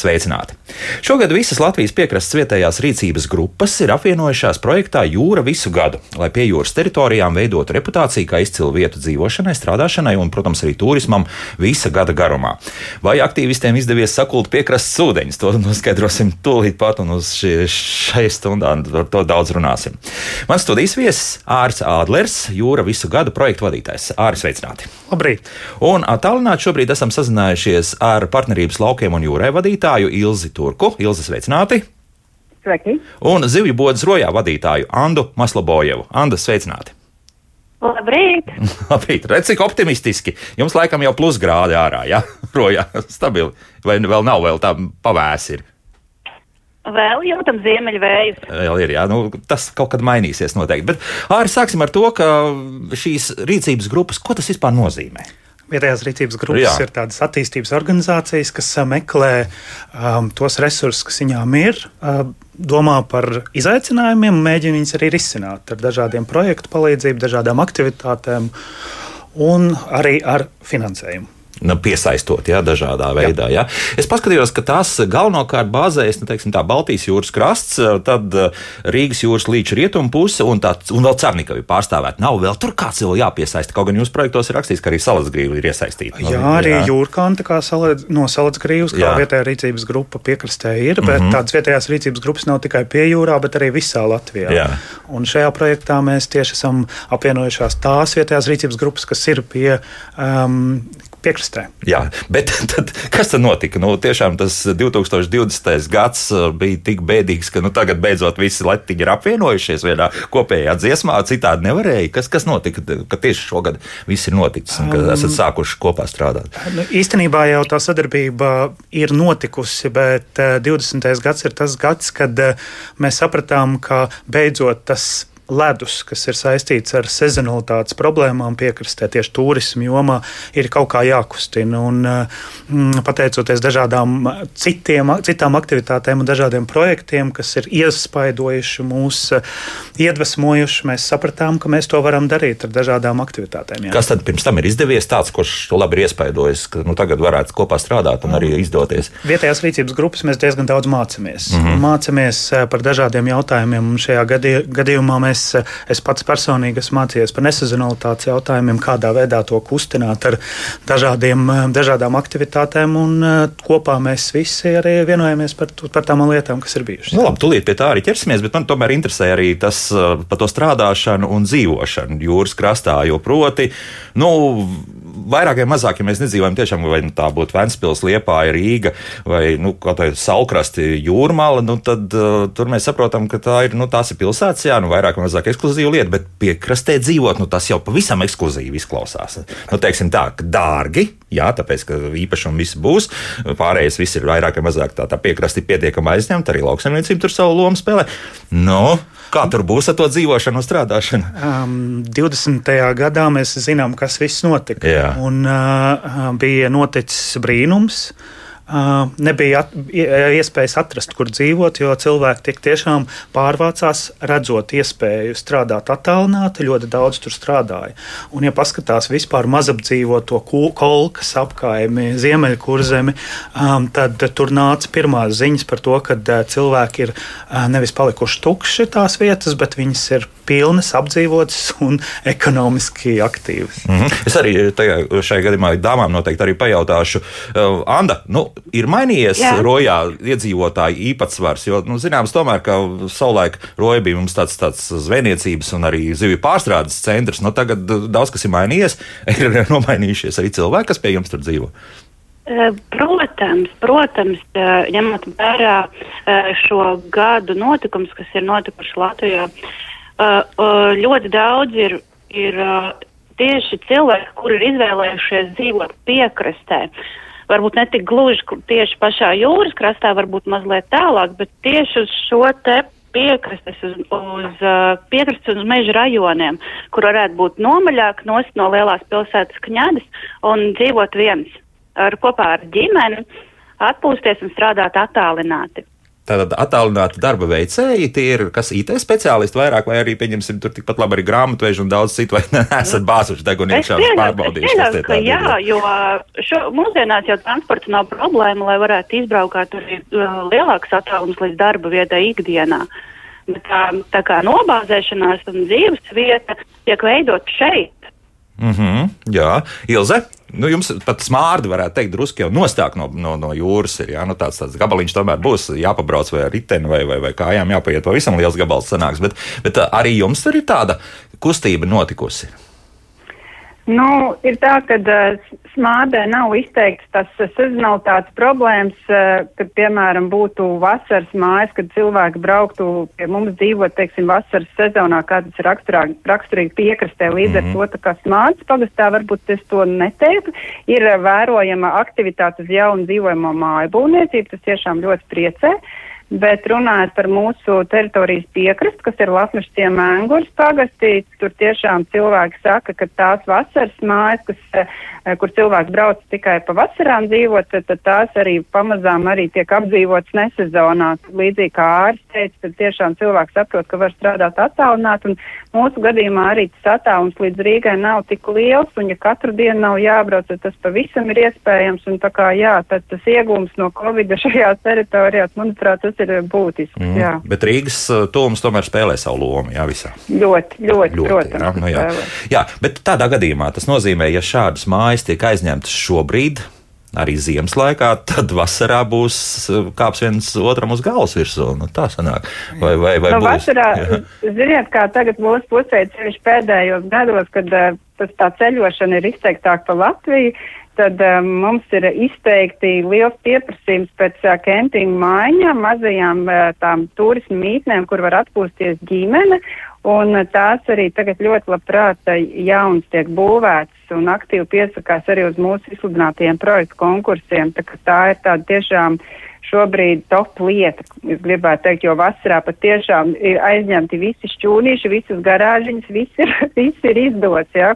sveicināti! Šogad visas Latvijas piekrastes vietējās rīcības grupas ir apvienojušās projektā Jūra visu gadu, lai pie jūras teritorijām veidotu reputāciju kā izcilu vietu dzīvošanai, strādāšanai un, protams, arī turismam visa gada garumā. Vai aktīvistiem izdevies sakult piekrastes ūdeņus, to noskaidrosim tūlīt pat, un uz šai stundā par to daudz runāsim. Mans studijas viesis Ārs Ādlers, Jūra visu gadu projektu vadītājs. Āris, sveicināti! Labrīt! Un attālināti šobrīd esam sazinājušies ar partnerības laukiem un jūrai vadītāju Ilzi Turku. Ilzi sveicināti! Sveiki! Un zivju bodas rojā vadītāju Andu Maslabojevu. Anda, sveicināti! Labrīt! Labrīt! Redz, cik optimistiski. Jums laikam jau plusgrādi ārā, ja? rojā stabili. Vai vēl nav, vēl tā pavēsi ir? Vēl jūtam ziemeļvējus. Vēl ir, jā, nu, tas kaut kad mainīsies noteikti. Bet arī sāksim ar to, ka šīs rīcības grupas, ko tas vispār nozīmē? Vietējās rīcības grupas Jā. ir tādas attīstības organizācijas, kas meklē um, tos resursus, kas viņām ir, uh, domā par izaicinājumiem un mēģina viņus arī risināt ar dažādiem projektu palīdzību, dažādām aktivitātēm un arī ar finansējumu piesaistot ja, dažādā veidā. Ja. Es paskatījos, ka tās galvenokārt bāzējas nu, teiksim, tā, Baltijas jūras krasts, tad eh, Rīgas jūras līča rietumu puse un, tā, un vēl Cernikavi pārstāvēt. Nav vēl tur kāds vēl jāpiesaista. Kaut gan jūsu projektos ir rakstīts, ka arī Salacgrīva ir iesaistīta. Jā, arī jā. jūrkanta kā saledz, no Salacgrīvas, kā jā. vietējā rīcības grupa piekrastē ir, bet mm -hmm. tādas vietējās rīcības grupas nav tikai pie jūrā, bet arī visā Latvijā. Jā. Un šajā projektā mēs tieši esam apvienojušās tās vietējās rīcības grupas, kas ir pie um, piekrastē. Jā, bet tad, kas tad notika? Nu, tiešām tas 2020. gads uh, bija tik bēdīgs, ka nu, tagad beidzot visi letiņi ir apvienojušies vienā kopējā dziesmā, citādi nevarēja. Kas, kas notika, ka tieši šogad viss ir noticis un ka um, esat sākuši kopā strādāt? Nu, īstenībā jau tā sadarbība ir notikusi, bet 20. Uh, gads ir tas gads, kad uh, mēs sapratām, ka beidzot tas ledus, kas ir saistīts ar sezonalitātes problēmām piekrastē, tieši turismu jomā, ir kaut kā jākustina. Un, mm, pateicoties dažādām citiem, citām aktivitātēm un dažādiem projektiem, kas ir iespaidojuši mūs, iedvesmojuši, mēs sapratām, ka mēs to varam darīt ar dažādām aktivitātēm. Jā. Kas tad pirms tam ir izdevies tāds, kurš to labi ir iespaidojis, ka nu, tagad varētu kopā strādāt un arī izdoties? Vietējās rīcības grupas mēs diezgan daudz mācāmies. Mm -hmm. Mācāmies eh, par dažādiem jautājumiem, un šajā gadījumā mēs Es, es pats personīgi esmu mācījies par nesezonalitātes jautājumiem, kādā veidā to kustināt ar dažādiem, dažādām aktivitātēm. Un, eh, kopā mēs visi arī vienojamies par, par tām lietām, kas ir bijušas. Nu, labi, tūlīt pie tā arī ķersimies, bet man tomēr interesē arī tas eh, par to strādāšanu un dzīvošanu jūras krastā. Jo proti, nu, vairāk vai mazāk, ja mēs nedzīvojam tiešām, vai nu, tā būtu Vēncpils, Liepāja, Rīga vai nu, kaut kāda salkrasti jūrmāla, nu, tad uh, tur mēs saprotam, ka tā ir, nu, tās ir pilsētas, jā, nu, vairāk vai mazāk ekskluzīva lieta, bet piekrastē dzīvot, nu, tas jau pavisam ekskluzīvi izklausās. Nu, teiksim tā, ka dārgi, jā, tāpēc, ka īpašumi visi būs, pārējais viss ir vairāk vai mazāk tā, tā piekrasti pietiekami aizņemta, arī lauksaimniecība tur savu lomu spēlē. Nu, Kā tur būs ar to dzīvošanu un strādāšanu? Um, 20. gadā mēs zinām, kas viss notika. Jā. Un, uh, bija noticis brīnums. Uh, nebija at, iespējas atrast, kur dzīvot, jo cilvēki tik tiešām pārvācās, redzot iespēju strādāt attālināti, ļoti daudz tur strādāja. Un, ja paskatās vispār mazapdzīvoto kolkas apkaimi, ziemeļkurzemi, um, tad tur nāca pirmās ziņas par to, ka cilvēki ir uh, nevis palikuši tukši tās vietas, bet viņas ir pilnas, apdzīvotas un ekonomiski aktīvas. Mm -hmm. Es arī tajā, šajā gadījumā dāmām noteikti arī pajautāšu, uh, Anda, nu, ir mainījies Jā. rojā iedzīvotāju īpatsvars. Jo, nu, zināms, tomēr, ka savulaik roja bija mums tāds, tāds zvejniecības un arī zivju pārstrādes centrs. Nu, tagad daudz kas ir mainījies. Ir nomainījušies arī cilvēki, kas pie jums tur dzīvo. Protams, protams, ņemot vērā šo gadu notikumus, kas ir notikuši Latvijā, ļoti daudz ir, ir tieši cilvēki, kuri ir izvēlējušies dzīvot piekrastē. Varbūt ne tik gluži tieši pašā jūras krastā, varbūt mazliet tālāk, bet tieši uz šo te piekrastes, uz, uz piekrastes un meža rajoniem, kur varētu būt nomaļāk, nost no lielās pilsētas kņadas un dzīvot viens ar, kopā ar ģimeni, atpūsties un strādāt attālināti. Tātad attālināti darba veicēji, tie ir kas IT speciālisti vairāk, vai arī, pieņemsim, tur tikpat labi arī grāmatveži un daudz citu, vai neesat bāzuši degunu iekšā pārbaudījuši. Es pieļauju, ka jā, jo šo, mūsdienās jau transporta nav problēma, lai varētu izbraukāt arī uh, lielāks attālums līdz darba vietai ikdienā. Bet tā, tā kā nobāzēšanās un dzīves vieta tiek veidot šeit. Mm -hmm, jā, Ilze, nu, jums pat smārdi varētu teikt, drusku jau nostāk no, no, no jūras. Ir, jā, nu, tāds, tāds gabaliņš tomēr būs jāpabrauc vai ar riteni vai, vai, vai kājām jāpaiet. Pavisam liels gabals sanāks, bet, bet arī jums tur ir tāda kustība notikusi. Nu, ir tā, ka uh, smādē nav izteikts tas uh, sezonalitātes problēmas, uh, kad, piemēram, būtu vasaras mājas, kad cilvēki brauktu pie mums dzīvot, teiksim, vasaras sezonā, kā tas ir raksturīgi, piekrastē. Līdz mm -hmm. ar mhm. to, kā smādas pagastā, varbūt es to neteiktu, ir uh, vērojama aktivitāte uz jaunu dzīvojamo māju būvniecību, tas tiešām ļoti priecē. Uh, Bet runājot par mūsu teritorijas piekrastu, kas ir Latvijas ciemā Angurs pagastī, tur tiešām cilvēki saka, ka tās vasaras mājas, kas, eh, kur cilvēks brauc tikai pa vasarām dzīvot, tad, tad tās arī pamazām arī tiek apdzīvotas nesezonā. Līdzīgi kā ārs teica, tad tiešām cilvēks saprot, ka var strādāt attālināt, un mūsu gadījumā arī tas attālums līdz Rīgai nav tik liels, un ja katru dienu nav jābrauc, tad tas pavisam ir iespējams, un tā kā jā, tad tas iegūms no Covid šajās teritorijās, manuprāt, tas ir būtisks. Mm. Jā. Bet Rīgas uh, tūms tomēr spēlē savu lomu, jā, visā. Ļoti, ļoti, ļoti protams. Jā, nu, jā. jā, bet tādā gadījumā tas nozīmē, ja šādas mājas tiek aizņemtas šobrīd. Arī ziemas laikā, tad vasarā būs uh, kāps viens otram uz galvas virsū. Nu, tā sanāk. Vai, vai, vai nu, būs? Vasarā, ziniet, kā tagad mūsu pusē ceļš pēdējos gados, kad tas tā ceļošana ir izteiktāk pa Latviju, tad um, mums ir izteikti liels pieprasījums pēc uh, kempinga maiņām, mazajām uh, tām turismu mītnēm, kur var atpūsties ģimene. Un uh, tās arī tagad ļoti labprāt uh, jauns tiek būvēts un aktīvi piesakās arī uz mūsu izsludinātajiem projektu konkursiem. Tā, tā ir tāda tiešām šobrīd top lieta, es gribētu teikt, jo vasarā pat tiešām ir aizņemti visi šķūnīši, visas garāžiņas, viss ir, viss ir izdots. Ja?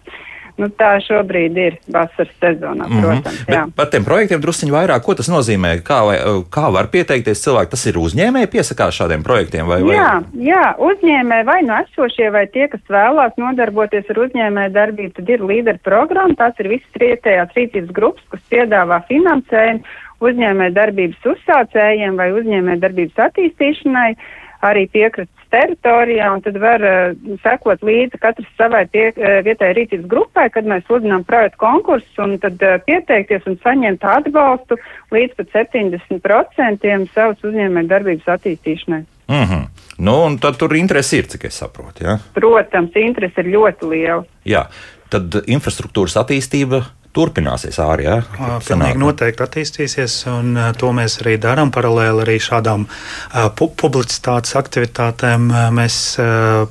Nu, tā šobrīd ir vasaras sezonā, mhm. protams. Mm -hmm. Par tiem projektiem druskuļi vairāk, ko tas nozīmē? Kā, vai, kā var pieteikties cilvēki? Tas ir uzņēmēji piesakās šādiem projektiem? Vai, vai? Jā, jā, uzņēmēji vai nu no esošie, vai tie, kas vēlās nodarboties ar uzņēmēju darbību, tad ir līderu programma. Tās ir visas rietējās rīcības grupas, kas piedāvā finansējumu uzņēmēju darbības uzsācējiem vai uzņēmēju darbības attīstīšanai arī piekrastes teritorijā, un tad var uh, sekot līdzi katrs savai pie, uh, vietējai rīcības grupai, kad mēs sludinām projektu konkursus, un tad uh, pieteikties un saņemt atbalstu līdz pat 70% savas uzņēmē darbības attīstīšanai. Mm -hmm. Nu, un tad tur interesi ir, cik es saprotu. Ja? Protams, interesi ir ļoti liela. Jā, tad infrastruktūras attīstība turpināsies ārā. Ja? Pilnīgi noteikti attīstīsies, un to mēs arī darām. Paralēli arī šādām pu publicitātes aktivitātēm mēs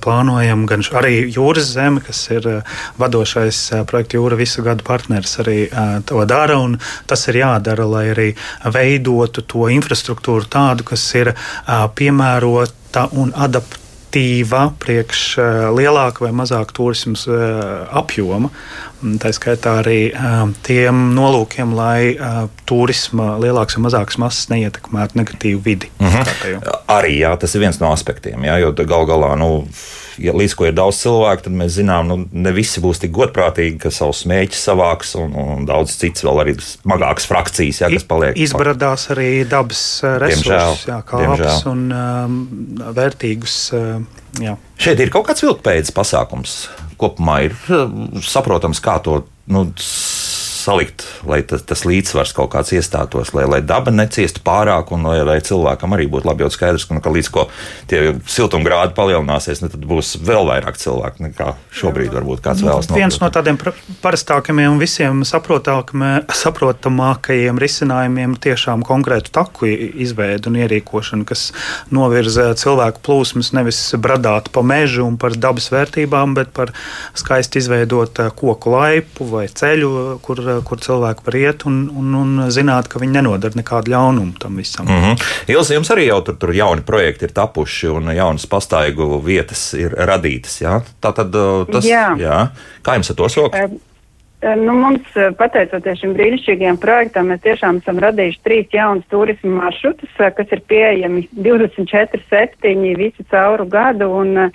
plānojam gan arī jūras zemi, kas ir vadošais projekta jūra visu gadu partneris, arī to dara. Tas ir jādara, lai arī veidotu to infrastruktūru tādu, kas ir piemērota un adaptēta aktīva priekš lielāka vai mazāka turisma apjoma. Tā skaitā arī tiem nolūkiem, lai turisma lielāks vai mazāks masas neietekmētu negatīvu vidi. Mm -hmm. Arī jā, tas ir viens no aspektiem, jā, jo gal galā. Nu, ja līdz ko ir daudz cilvēku, tad mēs zinām, nu, ne visi būs tik godprātīgi, ka savus mēģus savāks, un, un daudz cits vēl arī smagākas frakcijas, jā, kas paliek. Izbradās arī dabas eh, resursus, jā, kāpnes un um, vērtīgus. Uh, jā. Šeit ir kaut kāds vilkpēdas pasākums. Kopumā ir saprotams, kā to nu, salikt, lai tas, tas līdzsvars kaut kāds iestātos, lai, lai daba neciestu pārāk un lai, lai cilvēkam arī būtu labi. Skaidrs, ka, nu, ka līdz ko tie siltumgrādi palielināsies, ne, nu, tad būs vēl vairāk cilvēku nekā šobrīd varbūt kāds nu, vēlas. Nopļūt. Viens no tādiem parastākajiem un visiem saprotamākajiem risinājumiem tiešām konkrētu taku izveide un ierīkošana, kas novirza cilvēku plūsmas nevis bradāt pa mežu un par dabas vērtībām, bet par skaisti izveidot koku laipu vai ceļu, kur kur cilvēki var iet un, un, un zināt, ka viņi nenodara nekādu ļaunumu tam visam. Mm -hmm. Ilzi, jums arī jau tur, tur jauni projekti ir tapuši un jaunas pastaigu vietas ir radītas. Jā? Tā tad uh, tas, jā. Jā. Kā jums ar to sokas? Nu, mums, pateicoties šim brīnišķīgajam projektam, mēs tiešām esam radījuši trīs jaunus turismu maršrutus, kas ir pieejami 24-7 visu cauru gadu. Un,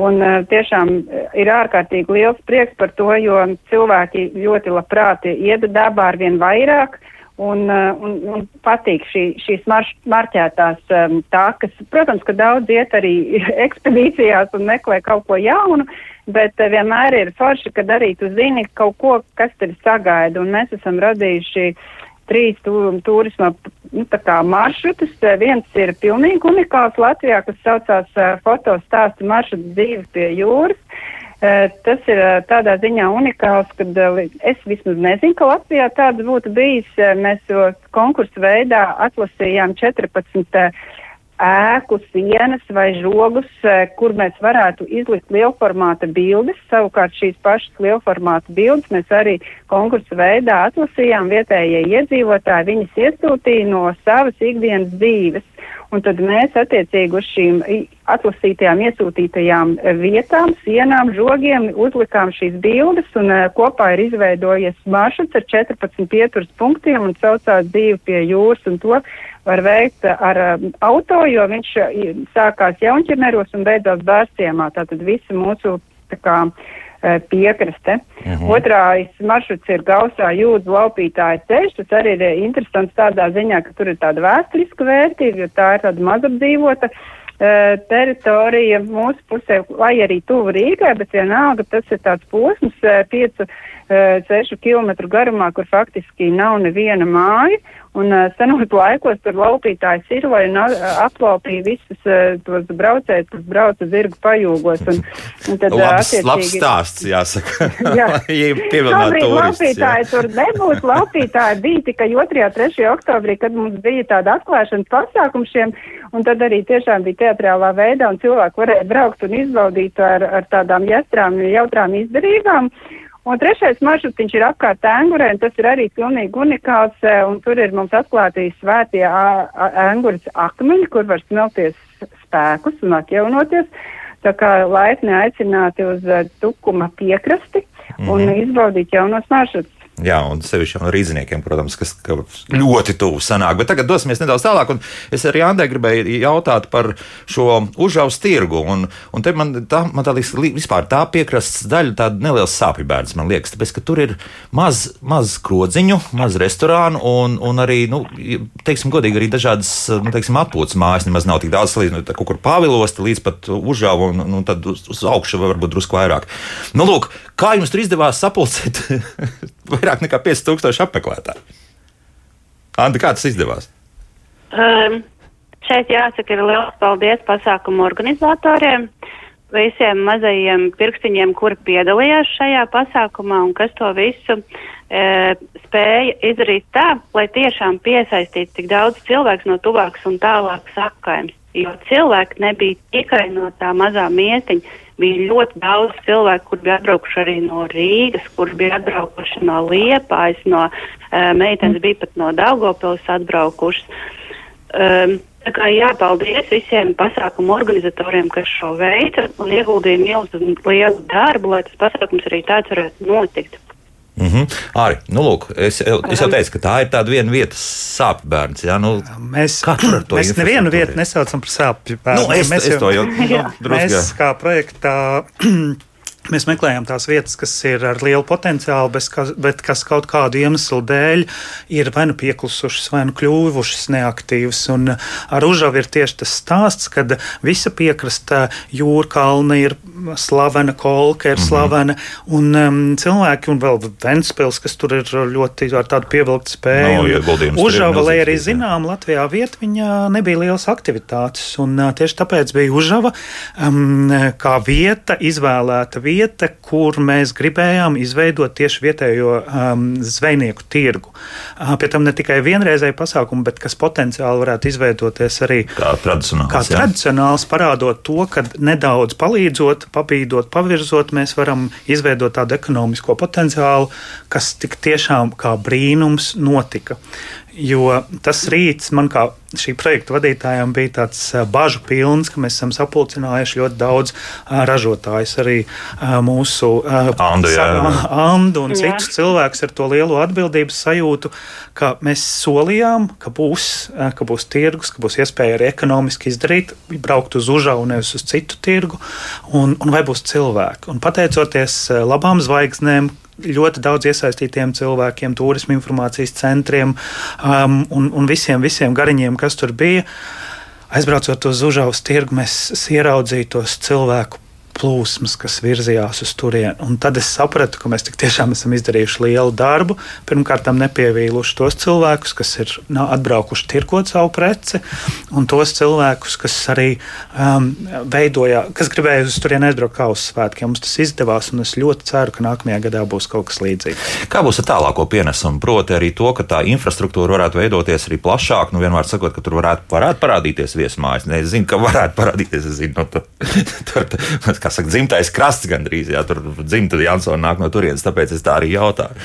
un tiešām ir ārkārtīgi liels prieks par to, jo cilvēki ļoti labprāt iet dabā ar vien vairāk. Un, un, un patīk šī, šīs marš, marķētās um, takas. Protams, ka daudz iet arī ekspedīcijās un meklē kaut ko jaunu, bet vienmēr ir forši, kad arī tu zini kaut ko, kas tevi sagaida. Un mēs esam radījuši trīs turisma nu, maršrutus. Viens ir pilnīgi unikāls Latvijā, kas saucās uh, fotostāstu maršruts dzīve pie jūras. Tas ir tādā ziņā unikāls, ka es vismaz nezinu, ka Latvijā tāds būtu bijis. Mēs to konkursu veidā atlasījām 14 ēku sienas vai žogus, kur mēs varētu izlikt lielformāta bildes. Savukārt šīs pašas lielformāta bildes mēs arī konkursu veidā atlasījām vietējie iedzīvotāji. Viņas iesūtīja no savas ikdienas dzīves. Un tad mēs attiecīgi uz šīm atlasītajām, iesūtītajām vietām, sienām, žogiem uzlikām šīs bildes, un uh, kopā ir izveidojies maršruts ar 14 pieturas punktiem un saucās divi pie jūras, un to var veikt ar uh, auto, jo viņš sākās jaunķermeros un beidzās bērciemā. Tātad visi mūsu tā kā, uh, Eh, piekraste. Uh mhm. -huh. Otrais maršruts ir Gausā jūdzu laupītāja ceļš. Tas arī ir interesants tādā ziņā, ka tur ir tāda vēsturiska vērtība, jo tā ir tāda mazapdzīvota uh, teritorija mūsu pusē, lai arī tuvu Rīgai, bet vienalga tas ir tāds posms uh, piecu, uh, sešu kilometru garumā, kur faktiski nav neviena māja. Un uh, senos laikos tur laupītājs ir, uh, aplaupīja visus uh, tos braucējus, kas brauca zirgu pajūgos. Un, un tad, labs, uh, labs stāsts, jāsaka. jā, Šobrīd laupītāji jā. tur nebūs. Laupītāji bija tikai 2. un 3. oktobrī, kad mums bija tāda atklāšanas pasākums šiem, un tad arī tiešām bija teatrālā veidā, un cilvēki varēja braukt un izbaudīt ar, ar tādām jastrām, jautrām izdarībām. Un trešais maršruts ir apkārt Angurē, un tas ir arī pilnīgi unikāls, e, un tur ir mums atklātīs svētie Anguras akmeņi, kur var smelties spēkus un atjaunoties. Tā kā laipni aicināti uz e, tukuma piekrasti un mm -hmm. izbaudīt jaunos maršrutus. Jā, un sevišķi no rīzniekiem, protams, kas ļoti tuvu sanāk. Bet tagad dosimies nedaudz tālāk. Es arī Andai gribēju jautāt par šo užaus tirgu. Un, un te man tā, man tā liekas, vispār tā piekrastes daļa, tāda neliela sāpju bērns, man liekas, tāpēc, ka tur ir maz, maz krodziņu, maz restorānu un, un arī, nu, teiksim, godīgi, arī dažādas, nu, teiksim, atpūtas mājas nemaz nav tik daudz, līdz nu, kaut kur pavilosti līdz pat užavu un, un tad uz, uz augšu varbūt drusku vairāk. Nu, lūk, kā jums tur izdevās sapulcēt? vairāk nekā 5000 apmeklētāju. Anta, kā tas izdevās? Um, šeit jāsaka, ir liels paldies pasākumu organizatoriem, visiem mazajiem pirkstiņiem, kuri piedalījās šajā pasākumā un kas to visu e, spēja izdarīt tā, lai tiešām piesaistītu tik daudz cilvēku no tuvākas un tālākas apkaimes. Jo cilvēki nebija tikai no tā mazā miestiņa, bija ļoti daudz cilvēku, kur bija atbraukuši arī no Rīgas, kur bija atbraukuši no Liepājas, no uh, meitenes bija pat no Daugopils atbraukušas. Um, Tā kā jāpaldies visiem pasākumu organizatoriem, kas šo veica un ieguldīja milzu lielu darbu, lai tas pasākums arī tāds varētu notikt. Mm -hmm. Arī, nu, lūk, es, es jau teicu, ka tā ir tāda viena vietas sāpju bērns. Ja? Nu, mēs mēs nevienu vietu nesaucam par sāpju bērnu. Nu, es, mēs es jau, to jau nu, drusku. Mēs kā projektā Mēs meklējam tās vietas, kas ir ar lielu potenciālu, kas, bet kas kaut kādu iemeslu dēļ ir vai nu pieklusušas, vai nu kļuvušas neaktīvas. Un ar Užavu ir tieši tas stāsts, kad visa piekrasta jūra kalna ir slavena, kolka ir -hmm. slavena, un um, cilvēki, un vēl Ventspils, kas tur ir ļoti ar tādu pievilkt spēju. No, Užava, lai arī zinām, Latvijā vieta, viņa nebija lielas aktivitātes, un uh, tieši tāpēc bija Užava um, kā vieta, izvēlēta vieta vieta, kur mēs gribējām izveidot tieši vietējo um, zvejnieku tirgu. Uh, pie tam ne tikai vienreizēju pasākumu, bet kas potenciāli varētu izveidoties arī kā tradicionāls. Kā tradicionāls parādot to, ka nedaudz palīdzot, pabīdot, pavirzot, mēs varam izveidot tādu ekonomisko potenciālu, kas tik tiešām kā brīnums notika. Jo tas rīts man kā šī projekta vadītājiem bija tāds bažu pilns, ka mēs esam sapulcinājuši ļoti daudz ražotājus, arī mūsu Andu, jā. Andu un citus jā. cilvēkus ar to lielo atbildības sajūtu, ka mēs solījām, ka būs, ka būs tirgus, ka būs iespēja arī ekonomiski izdarīt, braukt uz Užavu, nevis uz citu tirgu, un, un vai būs cilvēki. Un pateicoties labām zvaigznēm, ļoti daudz iesaistītiem cilvēkiem, turismu informācijas centriem um, un, un visiem, visiem gariņiem, kas tur bija. Aizbraucot uz Užaus tirgu, mēs ieraudzīju tos cilvēku plūsmas, kas virzījās uz turieni. Un tad es sapratu, ka mēs tiešām esam izdarījuši lielu darbu. Pirmkārt, nepievīluši tos cilvēkus, kas ir atbraukuši tirkot savu preci, un tos cilvēkus, kas arī um, veidoja, kas gribēja uz turieni aizbraukt kā uz svētkiem. Mums tas izdevās, un es ļoti ceru, ka nākamajā gadā būs kaut kas līdzīgs. Kā būs ar tālāko pienesumu? Proti, arī to, ka tā infrastruktūra varētu veidoties arī plašāk. Nu, vienmēr sakot, ka tur varētu, varētu parādīties viesmājas. Es zinu, ka varētu parādīties. Es zinu, no, nu, tur, tur, kā saka, dzimtais krasts gandrīz. Jā, tur dzimta Jansona nāk no turienes, tāpēc es tā arī jautāju.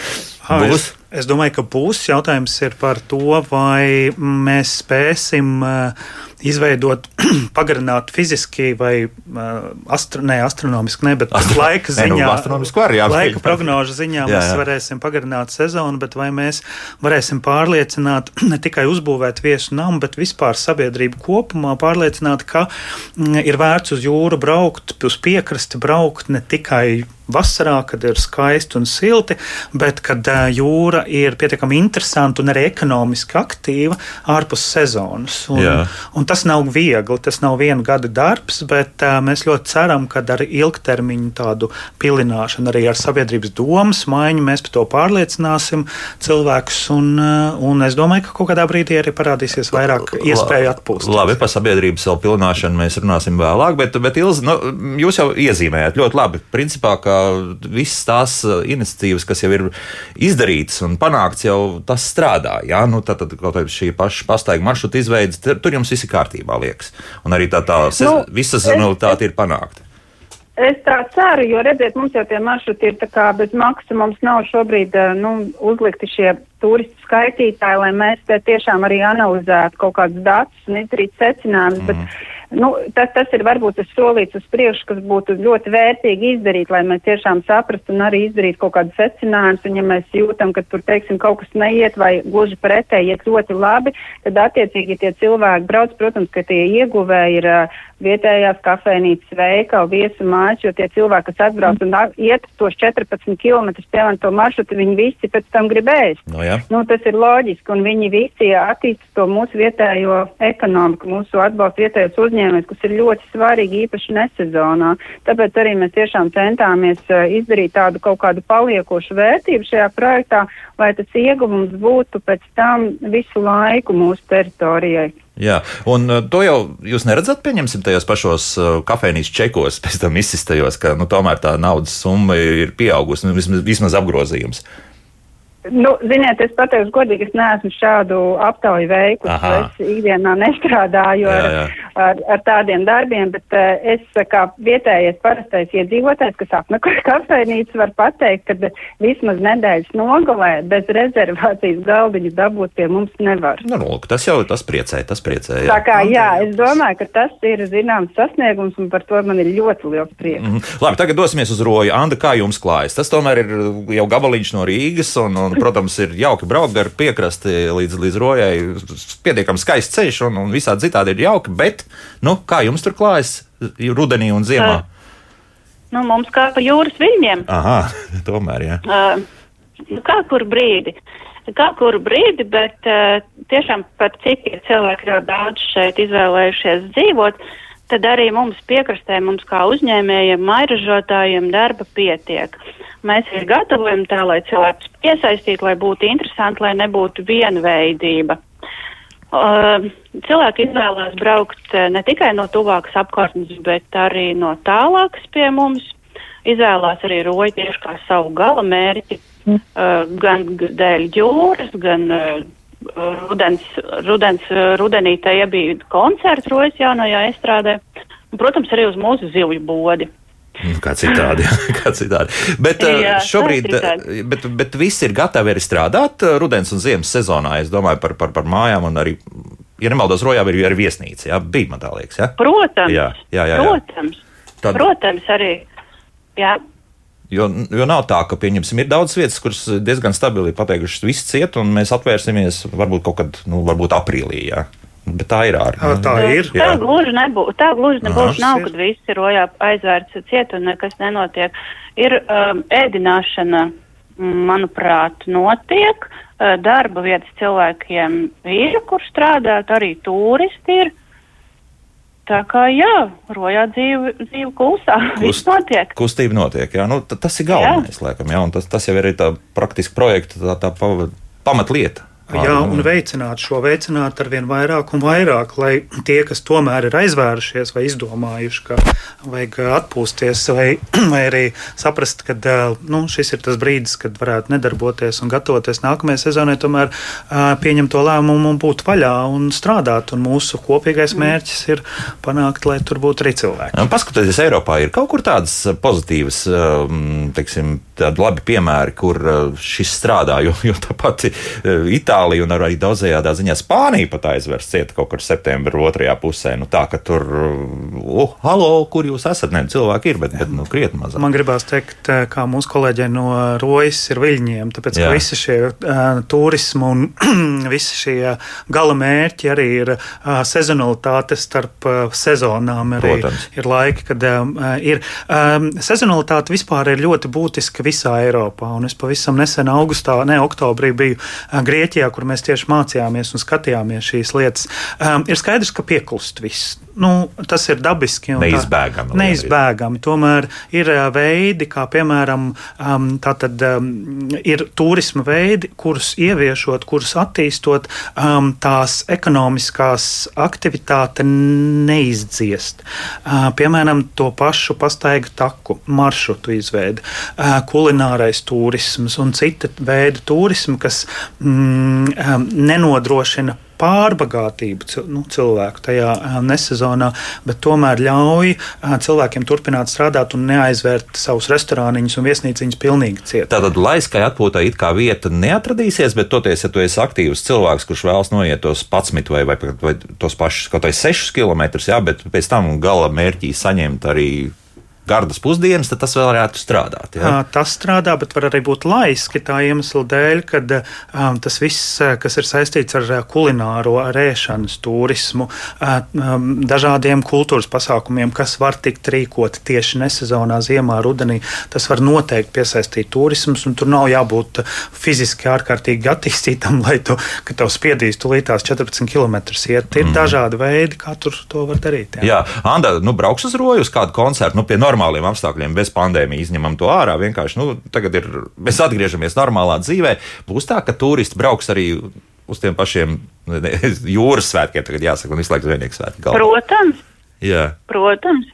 Būs? Es, es domāju, ka būs. Jautājums ir par to, vai mēs spēsim uh, izveidot, pagarināt fiziski vai uh, astro, ne, astronomiski, ne, bet Astro, laika nu, ziņā, ne, nu, var, jā, laika prognožu ziņā jā, jā. mēs varēsim pagarināt sezonu, bet vai mēs varēsim pārliecināt ne tikai uzbūvēt viesu namu, bet vispār sabiedrību kopumā pārliecināt, ka mm, ir vērts uz jūru braukt, uz piekrasti braukt ne tikai vasarā, kad ir skaisti un silti, bet kad jūra ir pietiekami interesanta un arī ekonomiski aktīva ārpus sezonas. Un, Jā. un tas nav viegli, tas nav viena gada darbs, bet uh, mēs ļoti ceram, ka ar ilgtermiņu tādu pilināšanu, arī ar sabiedrības domas maiņu, mēs par to pārliecināsim cilvēkus. Un, uh, un es domāju, ka kaut kādā brīdī arī parādīsies vairāk iespēju atpūsties. Labi, par sabiedrības vēl pilināšanu mēs runāsim vēlāk, bet, bet Ilzi, nu, jūs jau iezīmējāt ļoti labi. Principā, ka visas tās iniciatīvas, kas jau ir izdarītas un panākts, jau tas strādā. Jā? Nu, tad, tad kaut kāda šī paša pastaiga maršruta izveids, tur jums viss ir kārtībā, liekas. Un arī tā, tā nu, visa sezonalitāte ir panākta. Es tā ceru, jo redziet, mums jau tie maršruti ir bez maksas, mums nav šobrīd uh, nu, uzlikti šie turistu skaitītāji, lai mēs tiešām arī analizētu kaut kādus datus un izdarītu secinājumus. Mm. Bet, nu, tas, tas ir varbūt tas solīts uz priekšu, kas būtu ļoti vērtīgi izdarīt, lai mēs tiešām saprastu un arī izdarītu kaut kādus secinājumus. Un ja mēs jūtam, ka tur, teiksim, kaut kas neiet vai gluži pretēji iet ļoti labi, tad attiecīgi tie cilvēki brauc, protams, ka tie ieguvēji ir uh, vietējās kafejnīcas veikali, viesu mājas, jo tie cilvēki, kas atbrauc un iet tos 14 km, piemēram, to maršrutu, viņi visi pēc tam gribēs. No, jā. nu, tas ir loģiski, un viņi visi attīsta to mūsu vietējo ekonomiku, mūsu atbalstu vietējos uzņēmējus, kas ir ļoti svarīgi, īpaši nesezonā. Tāpēc arī mēs tiešām centāmies uh, izdarīt tādu kaut kādu paliekošu vērtību šajā projektā, lai tas ieguvums būtu pēc tam visu laiku mūsu teritorijai. Jā, un uh, to jau jūs neredzat, pieņemsim, tajos pašos uh, kafejnīcas čekos, pēc tam izsistajos, ka nu, tomēr tā naudas summa ir pieaugusi, nu, vismaz, vismaz apgrozījums. Nu, ziniet, es pateikšu godīgi, es neesmu šādu aptauju veikusi. Es ikdienā nestrādāju jā, jā. Ar, ar, ar tādiem darbiem, bet uh, es kā vietējais parastais iedzīvotājs, kas apmeklē kafejnīcu, var pateikt, ka vismaz nedēļas nogalē bez rezervācijas galdiņu dabūt pie mums nevar. Nu, lūk, tas jau tas priecē, tas priecē. Jā. Tā kā, jā, es domāju, ka tas ir zināms sasniegums un par to man ir ļoti liels prieks. Mm -hmm. Labi, tagad dosimies uz roju. Anda, kā jums klājas? Tas tomēr ir jau gabaliņš no Rīgas un, un protams, ir jauki braukt gar piekrasti līdz, līdz rojai. Pietiekami skaists ceļš un, un visādi citādi ir jauki. Bet, nu, kā jums tur klājas rudenī un ziemā? Nu, mums kā pa jūras viļņiem. Aha, tomēr, jā. Uh, kā kur brīdi. Kā kuru brīdi, bet uh, tiešām par cik ir cilvēki jau daudz šeit izvēlējušies dzīvot, tad arī mums piekrastē, mums kā uzņēmējiem, mairažotājiem darba pietiek. Mēs arī gatavojam tā, lai cilvēks piesaistītu, lai būtu interesanti, lai nebūtu vienveidība. Uh, cilvēki izvēlās braukt uh, ne tikai no tuvākas apkārtnes, bet arī no tālākas pie mums. Izvēlās arī roju tieši kā savu gala mērķi, mm. uh, gan dēļ jūras, gan uh, rudens, rudens, rudenī tajā bija koncerts rojas jaunajā estrādē, un, protams, arī uz mūsu zivju bodi. Nu, kā citādi, kā citādi. Bet jā, šobrīd bet, bet viss ir gatavi arī strādāt rudens un ziemas sezonā. Es domāju par, par, par mājām un arī, ja nemaldos, rojā bija arī viesnīca. Jā, bija man tā liekas. Jā? Protams, jā, jā, jā, jā. protams. Tad... Protams, arī. Jā. Jo, jo nav tā, ka pieņemsim, ir daudz vietas, kuras diezgan stabili pateikušas, viss ciet, un mēs atvērsimies varbūt kaut kad, nu, varbūt aprīlī. Jā. Bet tā ir arī. Tā ir. Jā. Tā gluži nebūs. Tā gluži nebūs. Nav, kad viss ir rojā aizvērts ciet un nekas nenotiek. Ir um, ēdināšana, manuprāt, notiek. Uh, darba vietas cilvēkiem ir, kur strādāt, arī turisti ir. Tā kā jā, rojā dzīve, dzīve klusā. Kust, notiek. Kustība notiek. Jā. Nu, tas ir galvenais, jā. laikam. Jā, tas, tas jau ir tā praktiski projekta tā, tā pamatlieta. Jā, un veicināt šo, veicināt ar vien vairāk un vairāk, lai tie, kas tomēr ir aizvērušies vai izdomājuši, ka vajag atpūsties, vai, vai arī saprast, ka nu, šis ir tas brīdis, kad varētu nedarboties un gatavoties nākamajai sezonai, tomēr pieņemt to lēmumu un būt vaļā un strādāt. Un mūsu kopīgais mm. mērķis ir panākt, lai tur būtu arī cilvēki. Paskatieties, Eiropā ir kaut kur tādas pozitīvas, teiksim, tādi labi piemēri, kur šis strādā, jo, jo tā pati Itālija. Un arī daudzajādā ziņā Spānija pat aizvērs cieta kaut kur septembra otrajā pusē. Nu, tā ka tur, uh, halo, kur jūs esat? Ne, cilvēki ir, bet, bet nu, krietni mazāk. Man gribās teikt, eh, kā mūsu kolēģi no Rojas ir viļņiem, tāpēc, ka visi šie uh, turismu un visi šie gala mērķi arī ir uh, sezonalitāte starp uh, sezonām. Arī Protams. ir laiki, kad uh, ir. Um, sezonalitāte vispār ir ļoti būtiska visā Eiropā, un es pavisam nesen augustā, ne oktobrī biju Grieķijā kur mēs tieši mācījāmies un skatījāmies šīs lietas, um, ir skaidrs, ka pieklust viss. Nu, tas ir dabiski. Neizbēgami. Tā, neizbēgami. Tomēr ir veidi, kā piemēram, um, tātad, um, ir turisma veidi, kurus ieviešot, kurus attīstot, um, tās ekonomiskās aktivitāte neizdziest. Uh, piemēram, to pašu pastaigu taku maršrutu izveidi, uh, kulinārais turisms un cita veida turismu, kas mm, um, nenodrošina pārbagātību nu, cilvēku tajā um, nesezonā, bet tomēr ļauj uh, cilvēkiem turpināt strādāt un neaizvērt savus restorāniņus un viesnīciņus pilnīgi ciet. Tātad laiskai atpūtai it kā vieta neatradīsies, bet toties, ja tu esi aktīvs cilvēks, kurš vēlas noiet tos 11 vai, vai, vai tos pašus kaut vai 6 km, jā, bet pēc tam gala mērķī saņemt arī gardas pusdienas, tad tas vēl varētu strādāt. Ja? Tas strādā, bet var arī būt laiski tā iemesla dēļ, ka um, tas viss, kas ir saistīts ar kulināro, ar ēšanas, turismu, um, dažādiem kultūras pasākumiem, kas var tikt rīkoti tieši nesezonā, ziemā, rudenī, tas var noteikti piesaistīt turismus, un tur nav jābūt fiziski ārkārtīgi attīstītam, lai tu, ka tev spiedīs tulītās 14 km iet. Ir mm. dažādi veidi, kā tur to var darīt. Jā, jā Anda, nu brauks uz roju uz kādu koncertu, nu pie normāliem apstākļiem, bez pandēmijas, izņemam to ārā. Vienkārši nu, tagad ir, mēs atgriežamies normālā dzīvē. Būs tā, ka turisti brauks arī uz tiem pašiem jūras svētkiem, tagad jāsaka, un visu laiku zvejnieku svētki. Protams. Jā. Protams.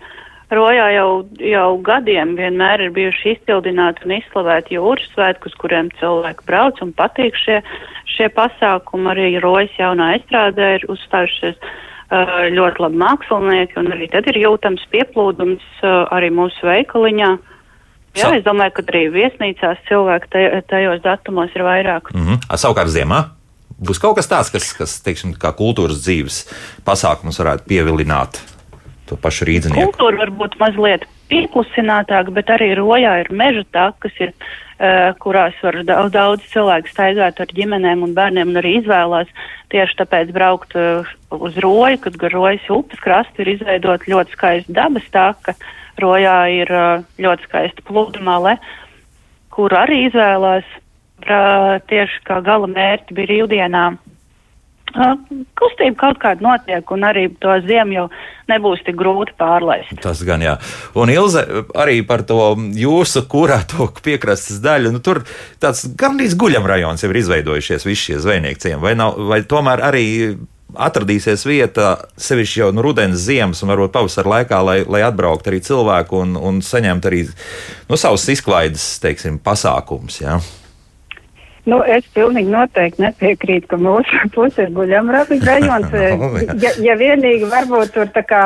Rojā jau, jau gadiem vienmēr ir bijuši izcildināti un izslavēti jūras svētki, uz kuriem cilvēki brauc un patīk šie, šie pasākumi. Arī Rojas jaunā estrādē ir uzstājušies ļoti labi mākslinieki, un arī tad ir jūtams pieplūdums arī mūsu veikaliņā. Jā, Sa es domāju, ka arī viesnīcās cilvēki tajos datumos ir vairāk. Mm -hmm. Savukārt ziemā būs kaut kas tāds, kas, kas teiksim, kā kultūras dzīves pasākums varētu pievilināt to pašu rīdzinieku. Kultūra var būt mazliet pieklusinātāka, bet arī rojā ir meža tā, kas ir Eh, kurās var daudz, daudz cilvēku staigāt ar ģimenēm un bērniem un arī izvēlās tieši tāpēc braukt eh, uz roju, kad gar rojas upes krastu ir izveidot ļoti skaista dabas taka. Rojā ir eh, ļoti skaista pludmale, kur arī izvēlās tieši kā gala mērķi brīvdienām kustība kaut kāda notiek, un arī to ziemu jau nebūs tik grūti pārlaist. Tas gan jā. Un Ilze, arī par to jūsu kurēto piekrastes daļu, nu tur tāds gandrīz guļam rajons jau ir izveidojušies visi šie zvejnieki ciemi, vai, nav, vai tomēr arī atradīsies vieta, sevišķi jau nu, rudens, ziemas un varbūt pavasara laikā, lai, lai atbrauktu arī cilvēku un, un saņemtu arī nu, savus izklaides, teiksim, pasākumus. Ja? Nu, es pilnīgi noteikti nepiekrītu, ka mūsu puse ir guļamrabi rajons. ja, ja vienīgi varbūt tur tā kā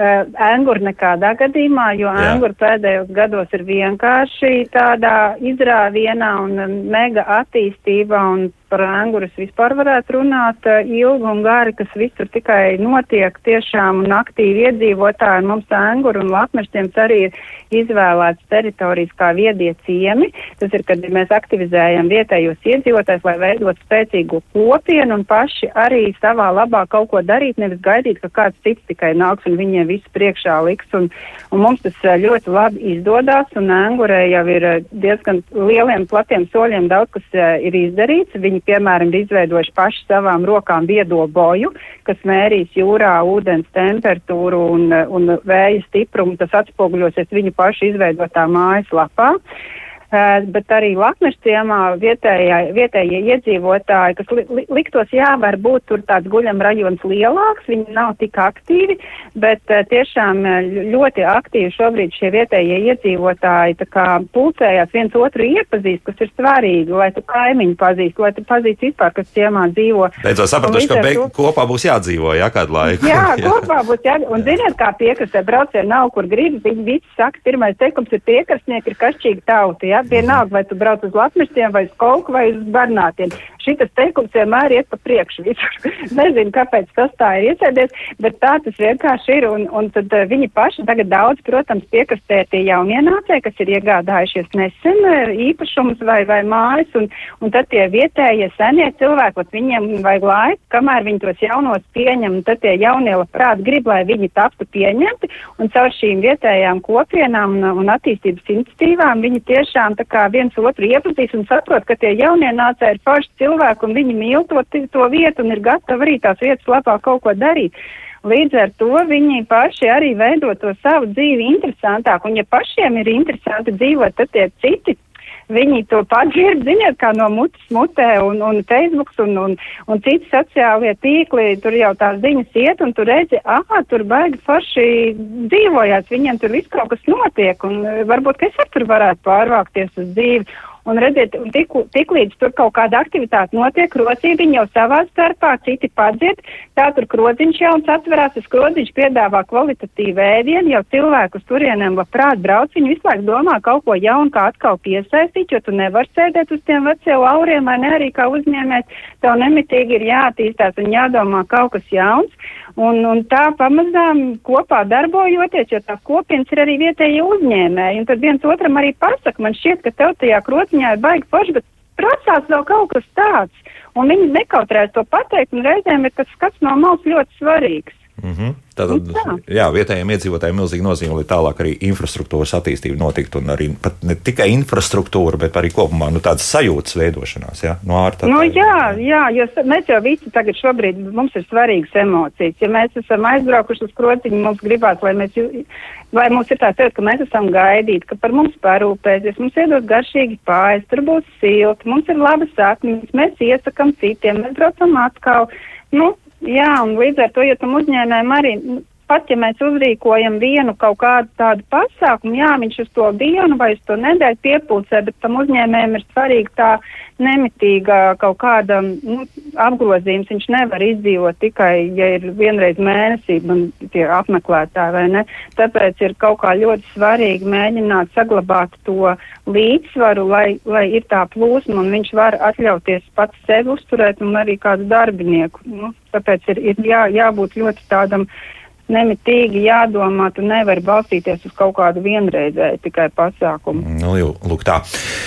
Uh, Anguru nekādā gadījumā, jo Anguru pēdējos gados ir vienkārši tādā izrāvienā un mega attīstībā un par angurus vispār varētu runāt uh, ilgi un gari, kas visur tikai notiek tiešām un aktīvi iedzīvotāji. Mums anguru un lapmeštiem arī ir izvēlēts teritorijas kā viedie ciemi. Tas ir, kad mēs aktivizējam vietējos iedzīvotājus, lai veidot spēcīgu kopienu un paši arī savā labā kaut ko darīt, nevis gaidīt, ka kāds cits tikai nāks un viņiem visu priekšā liks. Un, un mums tas ļoti labi izdodas, un angurē jau ir diezgan lieliem, platiem soļiem daudz kas ir izdarīts. Viņi, piemēram, ir izveidojuši paši savām rokām viedo boju, kas mērīs jūrā ūdens temperatūru un, un vēja stiprumu. Tas atspoguļosies viņu pašu izveidotā mājaslapā. Uh, Eh, bet arī Lakmeša ciemā vietējie, vietējie iedzīvotāji, kas li, li, liktos, jā, varbūt tur tāds guļam rajons lielāks, viņi nav tik aktīvi, bet uh, tiešām eh, ļoti aktīvi šobrīd šie vietējie iedzīvotāji tā kā pulcējās viens otru iepazīst, kas ir svarīgi, lai tu kaimiņu pazīst, lai tu pazīst vispār, kas ciemā dzīvo. Beidzot sapratuši, ka beig, kopā būs jādzīvo, jā, kādu laiku. Jā, jā. kopā būs jādzīvo. Un ziniet, kā piekrastē braucieni nav, kur grib, viņi visi saka, pirmais teikums ir piekrastnieki, ir kašķīgi tauti, jā ja? vienalga, vai tu brauc uz Latvijas vai uz Kolku vai uz Barnātiem. Šitas teikums vienmēr iet pa priekšu visur. Nezinu, kāpēc tas tā ir iesēdies, bet tā tas vienkārši ir. Un, un tad uh, viņi paši tagad daudz, protams, piekastē tie jaunienācēji, kas ir iegādājušies nesen uh, īpašumus vai, vai mājas, un, un tad tie vietējie senie cilvēki, viņiem vajag laiku, kamēr viņi tos jaunos pieņem, un tad tie jaunie labprāt grib, lai viņi taptu pieņemti, un caur šīm vietējām kopienām un, un attīstības iniciatīvām viņi tiešām tiešām tā kā viens otru iepazīst un saprot, ka tie jaunie nācēji ir paši cilvēki un viņi mīl to, to vietu un ir gatavi arī tās vietas labā kaut ko darīt. Līdz ar to viņi paši arī veido to savu dzīvi interesantāk, un ja pašiem ir interesanti dzīvot, tad tie citi viņi to padzird, ziniet, kā no mutes mutē un, un Facebook un, un, un citi sociālie tīkli, tur jau tās ziņas iet un tur redzi, ah, tur baigi forši dzīvojās, viņiem tur viss kaut kas notiek un varbūt, ka es arī tur varētu pārvākties uz dzīvi. Un redziet, un tik, tik līdz tur kaut kāda aktivitāte notiek, rocībiņi jau savā starpā, citi padzied, tā tur krodziņš jauns atverās, tas krodziņš piedāvā kvalitatīvu ēdienu, jau cilvēku uz turienēm labprāt brauc, viņi visu laiku domā kaut ko jaunu, kā atkal piesaistīt, jo tu nevar sēdēt uz tiem veciem lauriem, vai ne arī kā uzņēmēt, tev nemitīgi ir jātīstās un jādomā kaut kas jauns. Un, un tā pamazām kopā darbojoties, jo tās kopienas ir arī vietējie uzņēmēji. Un tad viens otram arī pasaka, man šķiet, ka tev tajā krociņā ir baigi forši, bet prasās vēl kaut kas tāds. Un viņi nekautrēs to pateikt, un reizēm ir tas skats no malas ļoti svarīgs. Mm -hmm. Tātad, nu jā, vietējiem iedzīvotājiem ir milzīga nozīme, lai tālāk arī infrastruktūras attīstība notiktu. Un arī ne tikai infrastruktūra, bet arī kopumā nu, tādas sajūtas veidošanās. Jā, no ārta, nu, jā, jā, jo mēs jau visi tagad šobrīd mums ir svarīgas emocijas. Ja mēs esam aizbraukuši uz krociņu, mums gribās, lai mēs, vai mums ir tā sajūta, ka mēs esam gaidīti, ka par mums parūpēsies, mums iedos garšīgi pāri, tur būs silti, mums ir labas atmiņas, mēs iesakam citiem, mēs braucam atkal. Nu, Jā, un līdz ar to, ja tam uzņēmējam arī, nu, pat ja mēs uzrīkojam vienu kaut kādu tādu pasākumu, jā, viņš uz to dienu vai uz to nedēļu piepūcē, bet tam uzņēmējam ir svarīga tā nemitīga kaut kāda nu, apgrozījums. Viņš nevar izdzīvot tikai, ja ir vienreiz mēnesī tie apmeklētāji vai ne. Tāpēc ir kaut kā ļoti svarīgi mēģināt saglabāt to līdzsvaru, lai, lai ir tā plūsma un viņš var atļauties pats sevi uzturēt un arī kādu darbinieku. Nu, tāpēc ir, ir jā, jābūt ļoti tādam nemitīgi jādomā, tu nevari balstīties uz kaut kādu vienreizēju tikai pasākumu. Nu, lūk, tā.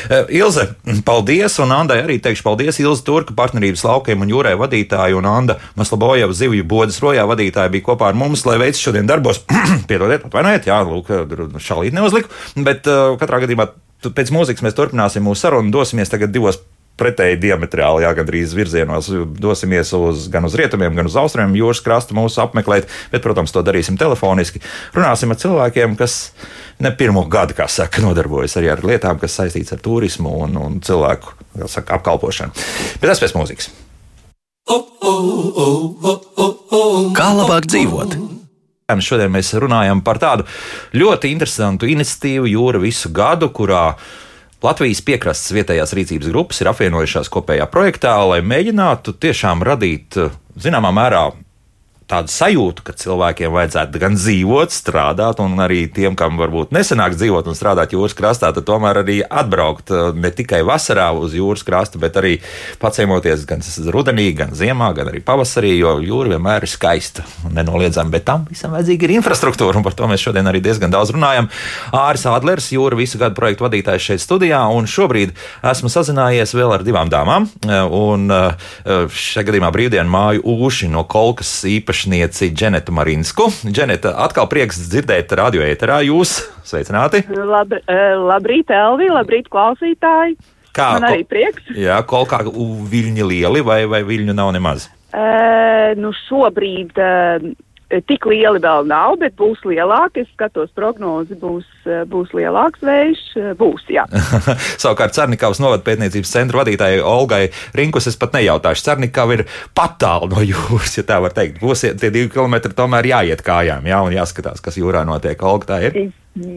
Uh, Ilze, paldies, un Andai arī teikšu paldies. Ilze Turka partnerības laukiem un jūrē vadītāja un Anda Maslabojeva zivju bodas rojā vadītāja bija kopā ar mums, lai veids šodien darbos. Piedodiet, atvainojiet, jā, lūk, šalīt neuzliku, bet uh, katrā gadījumā pēc mūzikas mēs turpināsim mūsu sarunu, dosimies tagad divos pretēji diametrāli, jā, gandrīz virzienos dosimies uz, gan uz rietumiem, gan uz austrumiem jūras krasta mūsu apmeklēt, bet, protams, to darīsim telefoniski. Runāsim ar cilvēkiem, kas ne pirmo gadu, kā saka, nodarbojas arī ar lietām, kas saistīts ar turismu un, un cilvēku saka, apkalpošanu. Bet tas pēc mūzikas. Kā labāk dzīvot? Šodien mēs runājam par tādu ļoti interesantu iniciatīvu jūra visu gadu, kurā uh, Latvijas piekrastes vietējās rīcības grupas ir apvienojušās kopējā projektā, lai mēģinātu tiešām radīt zināmā mērā tādu sajūtu, ka cilvēkiem vajadzētu gan dzīvot, strādāt, un arī tiem, kam varbūt nesanāk dzīvot un strādāt jūras krastā, tad tomēr arī atbraukt uh, ne tikai vasarā uz jūras krasta, bet arī paciemoties gan rudenī, gan ziemā, gan arī pavasarī, jo jūra vienmēr ir skaista un nenoliedzama, bet tam visam vajadzīga ir infrastruktūra, un par to mēs šodien arī diezgan daudz runājam. Āris Adlers, jūra visu gadu projektu vadītājs šeit studijā, un šobrīd esmu sazinājies vēl ar divām dāmām, un uh, šajā gadījumā brīvdienu māju Ūši no Kolkas īpašnieci Dženetu Marinsku. Dženeta, atkal prieks dzirdēt radio ēterā jūs. Sveicināti! Lab, labrīt, Elvi, labrīt, klausītāji! Kā, Man arī prieks. Jā, kaut kā viļņi lieli vai, vai viļņu nav nemaz? Uh, nu šobrīd uh, tik lieli vēl nav, bet būs lielāki. Es skatos, prognozi būs, būs lielāks vējš. Būs, jā. Savukārt Cernikavas novada pētniecības centra vadītājai Olgai Rinkus es pat nejautāšu. Cernikava ir pat tālu no jūras, ja tā var teikt. Būs tie divi kilometri tomēr jāiet kājām, jā, un jāskatās, kas jūrā notiek. Olga, tā ir.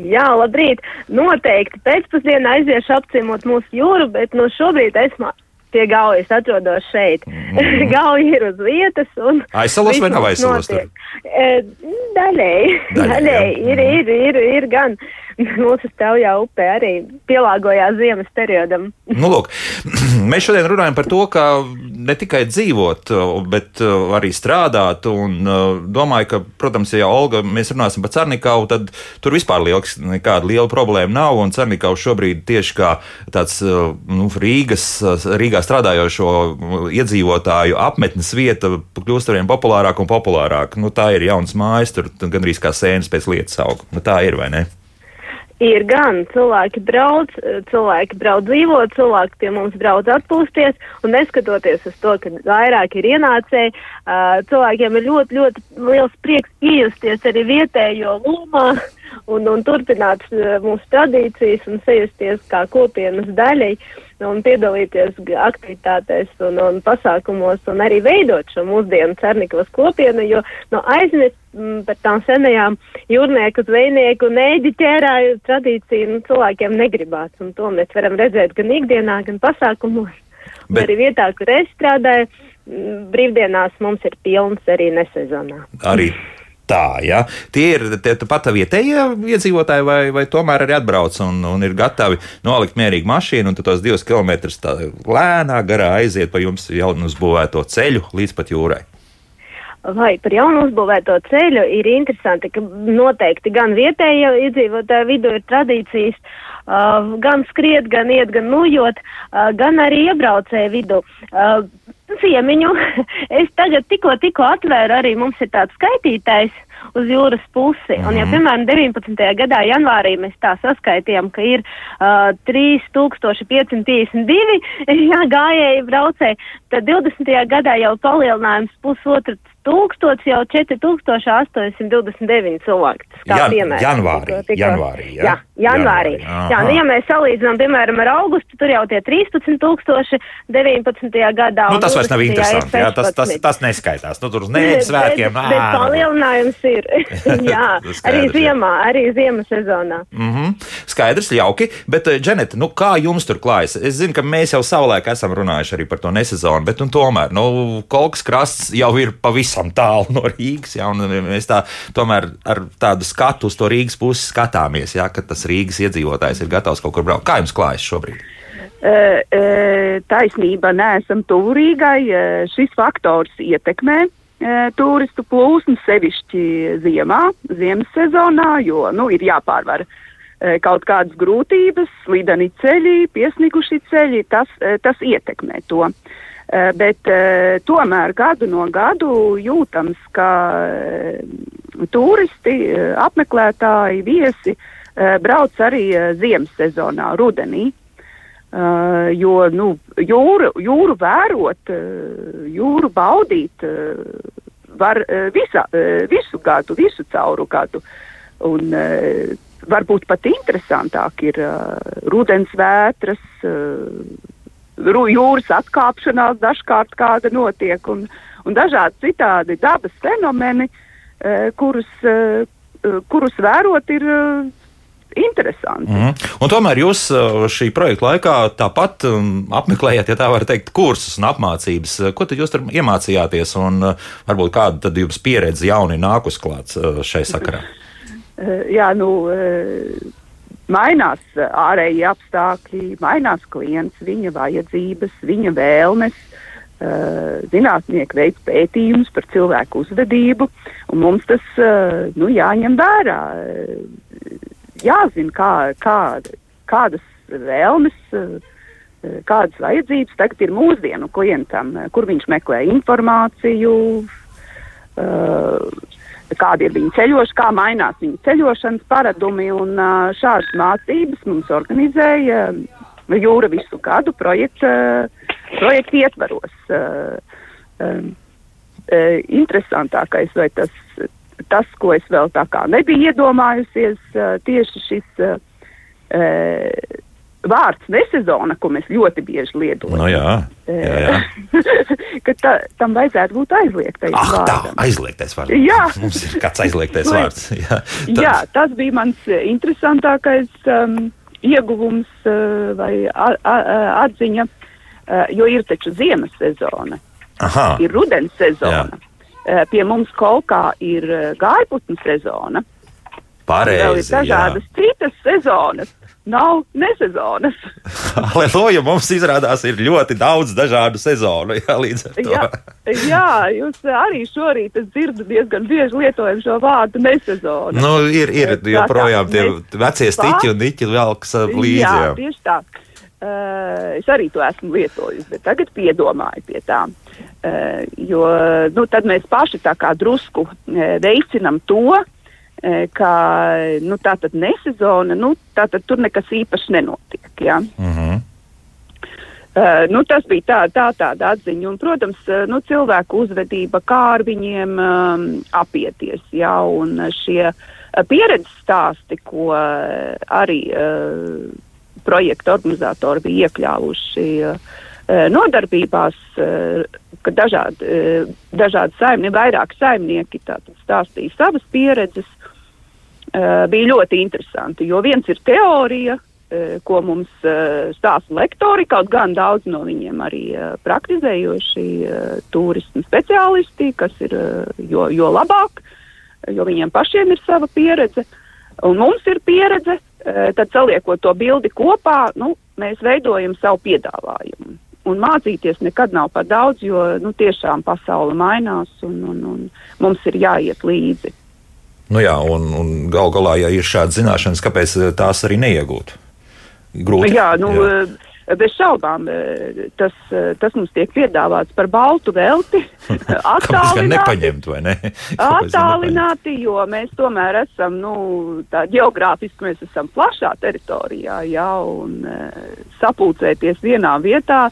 Jā, labrīt. Noteikti pēcpusdienā aiziešu apciemot mūsu jūru, bet no šobrīd esmu pie gaujas atrodos šeit. Mm. Gauja ir uz vietas. Aizsalos vai nav aizsalos? E, daļēji. Daļēji. Ir, ir, ir, ir gan. mūsu stāvjā upē arī pielāgojās ziemas periodam. nu, lūk, mēs šodien runājam par to, ka ne tikai dzīvot, bet uh, arī strādāt. Un uh, domāju, ka, protams, ja Olga, mēs runāsim par Cernikavu, tad tur vispār liels, nekāda liela problēma nav. Un Cernikavs šobrīd tieši kā tāds uh, nu, Rīgas, Rīgā strādājošo iedzīvotāju apmetnes vieta kļūst arvien populārāk un populārāk. Nu, tā ir jauns mājas, tur gandrīz kā sēnes pēc lietas auga. Nu, tā ir, vai ne? Ir gan cilvēki brauc, cilvēki brauc dzīvot, cilvēki pie mums brauc atpūsties, un neskatoties uz to, ka vairāk ir ienācēji, cilvēkiem ir ļoti, ļoti liels prieks iejusties arī vietējo lomā un, un turpināt mūsu tradīcijas un sajusties kā kopienas daļai un piedalīties aktivitātēs un, un pasākumos un arī veidot šo mūsdienu Cernikavas kopienu, jo no aizmirst mm, par tām senajām jūrnieku, zvejnieku un ēģi ķērāju tradīciju nu, cilvēkiem negribās, un to mēs varam redzēt gan ikdienā, gan pasākumos. Bet... Arī vietā, kur es strādāju, mm, brīvdienās mums ir pilns arī nesezonā. Arī tā. Ja? Tie ir pat vietējie iedzīvotāji, vai, vai tomēr arī atbrauc un, un ir gatavi nolikt mierīgi mašīnu un tos divus kilometrus lēnā garā aiziet pa jums jau uzbūvēto ceļu līdz pat jūrai. Vai par jaunu uzbūvēto ceļu ir interesanti, ka noteikti gan vietējie iedzīvotāji vidū ir tradīcijas, uh, gan skriet, gan iet, gan nujot, uh, gan arī iebraucēju vidū. Uh, ciemiņu. Es tagad tikko, tikko atvēru arī mums ir tāds skaitītājs uz jūras pusi. Un, ja, mhm. piemēram, 19. gadā janvārī mēs tā saskaitījām, ka ir uh, 3552 jā, gājēji braucēji, tad 20. gadā jau palielinājums pusotru tūkstots jau 4829 cilvēki. Jan, piemēram, janvārī, tikko, janvārī, jā, jā, janvārī. janvārī. Jā, nu, ja mēs salīdzinām, piemēram, ar augustu, tur jau tie 13 tūkstoši 19. gadā. Nu, tas vairs nav interesanti, jā, tas, tas, tas neskaitās. Nu, tur uz nedēļas svētkiem. Bet, bet palielinājums ir. jā, arī ziemā, arī ziemas sezonā. Mm -hmm. Skaidrs, jauki, bet, Dženeta, nu, kā jums tur klājas? Es zinu, ka mēs jau savulaik esam runājuši arī par to nesezonu, bet, un tomēr, nu, Kolkas krasts jau ir pavisam pavisam tālu no Rīgas. Ja, mēs tā, tomēr ar tādu skatu uz to Rīgas pusi skatāmies, ja, ka tas Rīgas iedzīvotājs ir gatavs kaut kur braukt. Kā jums klājas šobrīd? E, e, taisnība, neesam tuvu Rīgai. E, šis faktors ietekmē e, turistu plūsmu sevišķi ziemā, ziemas sezonā, jo nu, ir jāpārvar e, kaut kādas grūtības, slideni ceļi, piesniguši ceļi, tas, tas ietekmē to. Eh, bet eh, tomēr gadu no gadu jūtams, ka eh, turisti, apmeklētāji, viesi brauc arī ziemas sezonā, rudenī. Uh, jo nu, jūru, jūru vērot, jūru baudīt var visa, visu gadu, visu cauru gadu. Un, varbūt pat interesantāk ir rudens vētras, jūras atkāpšanās dažkārt kāda notiek un, un dažādi citādi dabas fenomeni, e, kurus, e, kurus vērot ir, interesanti. Mm. Un tomēr jūs šī projekta laikā tāpat apmeklējāt, ja tā var teikt, kursus un apmācības. Ko tad jūs tur iemācījāties un varbūt kāda tad jums pieredze jauni nākus klāts šai sakarā? Jā, nu, mainās ārēji apstākļi, mainās klients, viņa vajadzības, viņa vēlmes. Uh, zinātnieki veic pētījumus par cilvēku uzvedību, un mums tas uh, nu, jāņem vērā. Jāzina, kā, kā, kādas vēlmes, kādas vajadzības tagad ir mūsdienu klientam, kur viņš meklē informāciju, kāda ir viņa ceļošana, kā mainās viņa ceļošanas paradumi. Un šādas mācības mums organizēja Jūra visu gadu projekta, projekta ietvaros. Interesantākais, vai tas, tas, ko es vēl tā kā nebiju iedomājusies, tieši šis vārds nesezona, ko mēs ļoti bieži lietojam. No jā, jā, jā. ka ta, tam vajadzētu būt aizliegtais ah, vārds. Tā, aizliegtais vārds. Jā. Mums ir kāds aizliegtais vārds. Jā, tad... jā, tas bija mans interesantākais um, ieguvums uh, vai a, a, atziņa, uh, jo ir taču ziemas sezona, Aha. ir rudens sezona. Uh, pie mums kolkā ir uh, gaiputnu sezona. Pareizi, vēl ir dažādas jā. citas sezonas nav nesezonas. Aleluja, mums izrādās ir ļoti daudz dažādu sezonu. Jā. Jā, jā jūs arī šorīt dzirdat diezgan bieži lietojam šo vārdu nesezonu. Nu, ir, ir joprojām tie vecie stiķi un niķi velks līdzi. Jā, jā. tieši tā. Uh, es arī to esmu lietojis, bet tagad piedomāju pie tā. Uh, jo nu, tad mēs paši tā kā drusku uh, veicinam to, uh, ka nu, tā tad nesezona, nu, tā tad tur nekas īpašs nenotiek. Ja? Mm -hmm. Uh, nu, tas bija tā, tā, tāda atziņa. Un, protams, nu, cilvēku uzvedība, kā ar viņiem um, apieties. Ja, un šie uh, pieredzes stāsti, ko uh, arī uh, projekta organizatori bija iekļāvuši uh, nodarbībās, uh, ka dažādi, uh, dažādi saimnieki, vairāk saimnieki stāstīja savas pieredzes. Bija ļoti interesanti, jo viens ir teorija, ko mums stāsta lektori, kaut gan daudz no viņiem arī praktizējoši turismu speciālisti, kas ir jo, jo labāk, jo viņiem pašiem ir sava pieredze, un mums ir pieredze, tad saliekot to bildi kopā, nu, mēs veidojam savu piedāvājumu. Un mācīties nekad nav par daudz, jo nu, tiešām pasaule mainās un, un, un mums ir jāiet līdzi. Nu jā, un, un gal galā, ja ir šādas zināšanas, kāpēc eh, tās arī neiegūt? Grūti. Jā, nu, jā. Eh, bez šaubām eh, tas, tas mums tiek piedāvāts par baltu velti. Attālināti, ne? attālināti, jo mēs tomēr esam, nu, tā geogrāfiski mēs esam plašā teritorijā, jā, un sapulcēties vienā vietā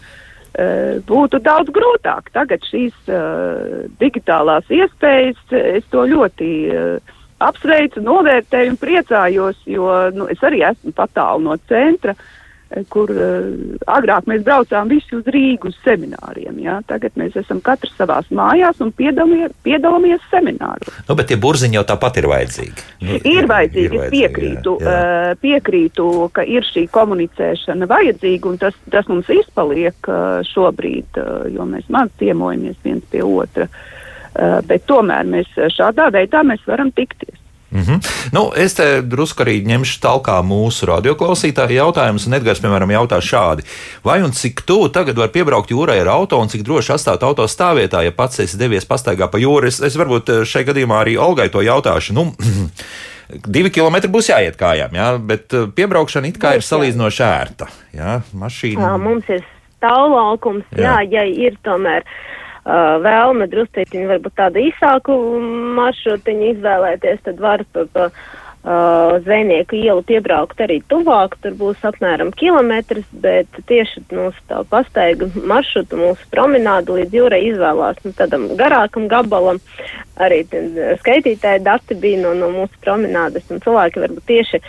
būtu daudz grūtāk. Tagad šīs uh, digitālās iespējas, es to ļoti uh, apsveicu, novērtēju un priecājos, jo nu, es arī esmu patālu no centra, eh, kur uh, agrāk mēs braucām visi uz Rīgu uz semināriem. Ja? Tagad mēs esam katrs savās mājās un piedalāmies, piedalāmies semināros. Nu, bet tie burziņi jau tāpat ir vajadzīgi. Nu, ir vajadzīgi, ir vajadzīgi piekrītu, jā, jā. Uh, piekrītu, ka ir šī komunicēšana vajadzīga un tas, tas mums izpaliek uh, šobrīd, uh, jo mēs maz ciemojamies viens pie otra. Uh, Eh, bet tomēr mēs eh, šādā veidā mēs varam tikties. Mm -hmm. nu, es te drusku arī ņemšu talkā mūsu radioklausītāju jautājumus, un Edgars, piemēram, jautā šādi. Vai un cik tuvu tagad var piebraukt jūrai ar auto, un cik droši atstāt auto stāvvietā, ja pats esi devies pastaigā pa jūru? Es, es varbūt eh, šai gadījumā arī Olgai to jautāšu. Nu, Divi kilometri būs jāiet kājām, jā, bet piebraukšana it kā ir salīdzinoši ērta. Jā, mašīna. Jā, mums ir stāvlaukums, jā. jā, ja ir tomēr uh, vēlme drusciņi varbūt tādu īsāku maršrutiņu izvēlēties, tad var pa, pa uh, zvejnieku ielu piebraukt arī tuvāk, tur būs apmēram kilometrs, bet tieši mūsu tā pastaiga maršrutu, mūsu promenādu līdz jūrai izvēlās nu, tādam garākam gabalam. Arī skaitītāji dati bija no, no mūsu promenādes, un cilvēki varbūt tieši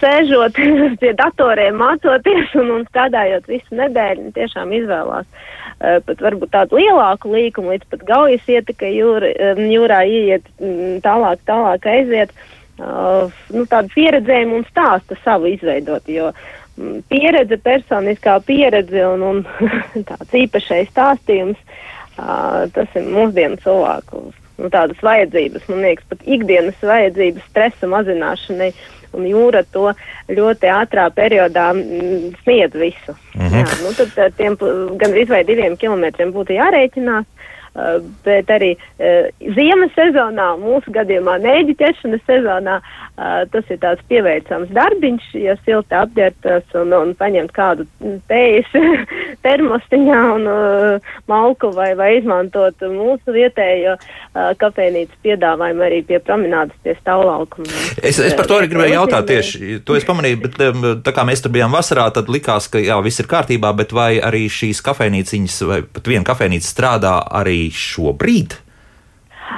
sēžot pie datoriem, mācoties un, un strādājot visu nedēļu, tiešām izvēlās uh, pat varbūt tādu lielāku līkumu, līdz pat gaujas ietekai jūra, um, jūrā ieiet, um, tālāk, tālāk aiziet. uh, nu, tādu pieredzējumu un stāstu savu izveidot. Jo mm, pieredze, personiskā pieredze un, un tāds īpašais stāstījums, uh, tas ir mūsdienu cilvēku nu, tādas vajadzības, man liekas, pat ikdienas vajadzības stresa mazināšanai. Un jūra to ļoti ātrā periodā mm, sniedz visu. Mm -hmm. Jā, nu, tad tiem gandrīz vai diviem kilometriem būtu jārēķinās. Uh, bet arī uh, ziemas sezonā, mūsu gadījumā nēģi ķeršanas sezonā, uh, tas ir tāds pieveicams darbiņš, ja silti apģērbtas un, un paņemt kādu tējas termostiņā un malku vai, vai izmantot mūsu vietējo kafejnīcas piedāvājumu arī pie promenādes pie stāvlaukuma. Es, es par to arī gribēju jautāt tieši, to es pamanīju, bet tā kā mēs tur bijām vasarā, tad likās, ka jā, viss ir kārtībā, bet vai arī šīs kafejnīciņas vai pat viena kafejnīca strādā arī šobrīd?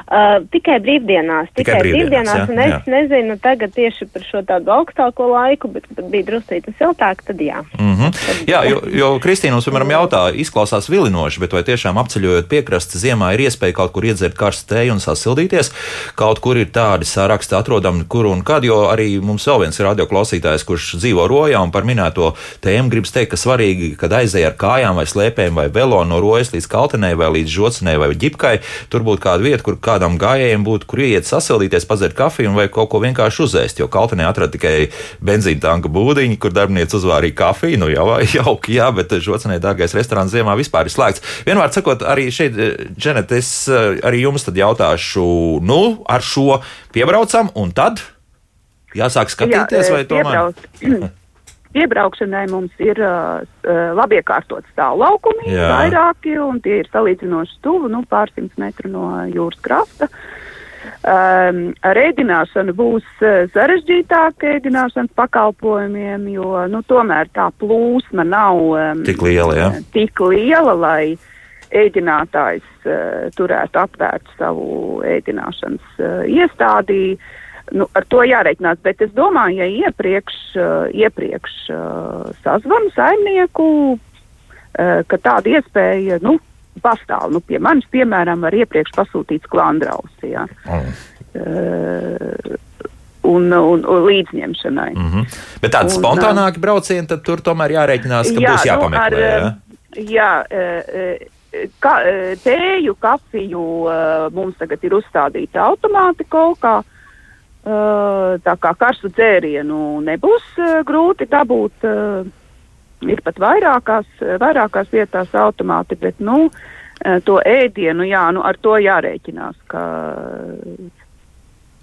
Uh, tikai brīvdienās, tikai, tikai brīvdienās, jā, un es jā. nezinu tagad tieši par šo tādu augstāko laiku, bet, kad bija drusīti siltāk, tad jā. Mm -hmm. tad, jā, jo, jo Kristīna mums, piemēram, jautā, izklausās vilinoši, bet vai tiešām apceļojot piekrasti ziemā ir iespēja kaut kur iedzert karstu tēju un sasildīties? Kaut kur ir tādi saraksti atrodami, kur un kad, jo arī mums vēl viens radioklausītājs, kurš dzīvo rojā un par minēto tēmu gribas teikt, ka svarīgi, kad aizēja ar kājām vai slēpēm vai velo no rojas līdz kaltenei vai līdz žocinei vai ģipkai, tur būtu kāda vieta, kur kādam gājējam būtu, kur iet sasildīties, padzert kafiju vai kaut ko vienkārši uzēst. Jo Kaltenē atrada tikai benzīna tanka būdiņu, kur darbinieks uzvārīja kafiju. Nu, jau jauki, jā, bet žocenē dārgais restorāns ziemā vispār ir slēgts. Vienmēr sakot, arī šeit, Dženet, es eh, arī jums tad jautāšu, nu, ar šo piebraucam un tad jāsāk skatīties, Jā, vai tomēr. Piebraukšanai mums ir uh, labi iekārtot stāvlaukumi, Jā. vairāki, un tie ir salīdzinoši tuvu, nu, pārsimts metru no jūras krasta. Um, ar ēdināšanu būs uh, sarežģītāk ēdināšanas pakalpojumiem, jo, nu, tomēr tā plūsma nav um, tik liela, ja? tik liela, lai ēdinātājs uh, turētu apvērt savu ēdināšanas uh, iestādī. Nu, ar to jāreikinās, bet es domāju, ja iepriekš, uh, iepriekš uh, sazvanu saimnieku, uh, ka tāda iespēja nu, pastāv. Nu, pie manis, piemēram, var iepriekš pasūtīts klandraus. Ja. Mm. Uh, un, un, un līdzņemšanai. Mm -hmm. Bet tādi spontānāki braucieni, tad tur tomēr jārēķinās, ka jā, būs jāpameklē. Nu, ar, jā, ka, tēju, kafiju mums tagad ir uzstādīta automāti kaut kā. Tā kā karstu dzērienu nebūs grūti dabūt, ir pat vairākās, vairākās vietās automāti, bet nu, to ēdienu, jā, nu, ar to jārēķinās, ka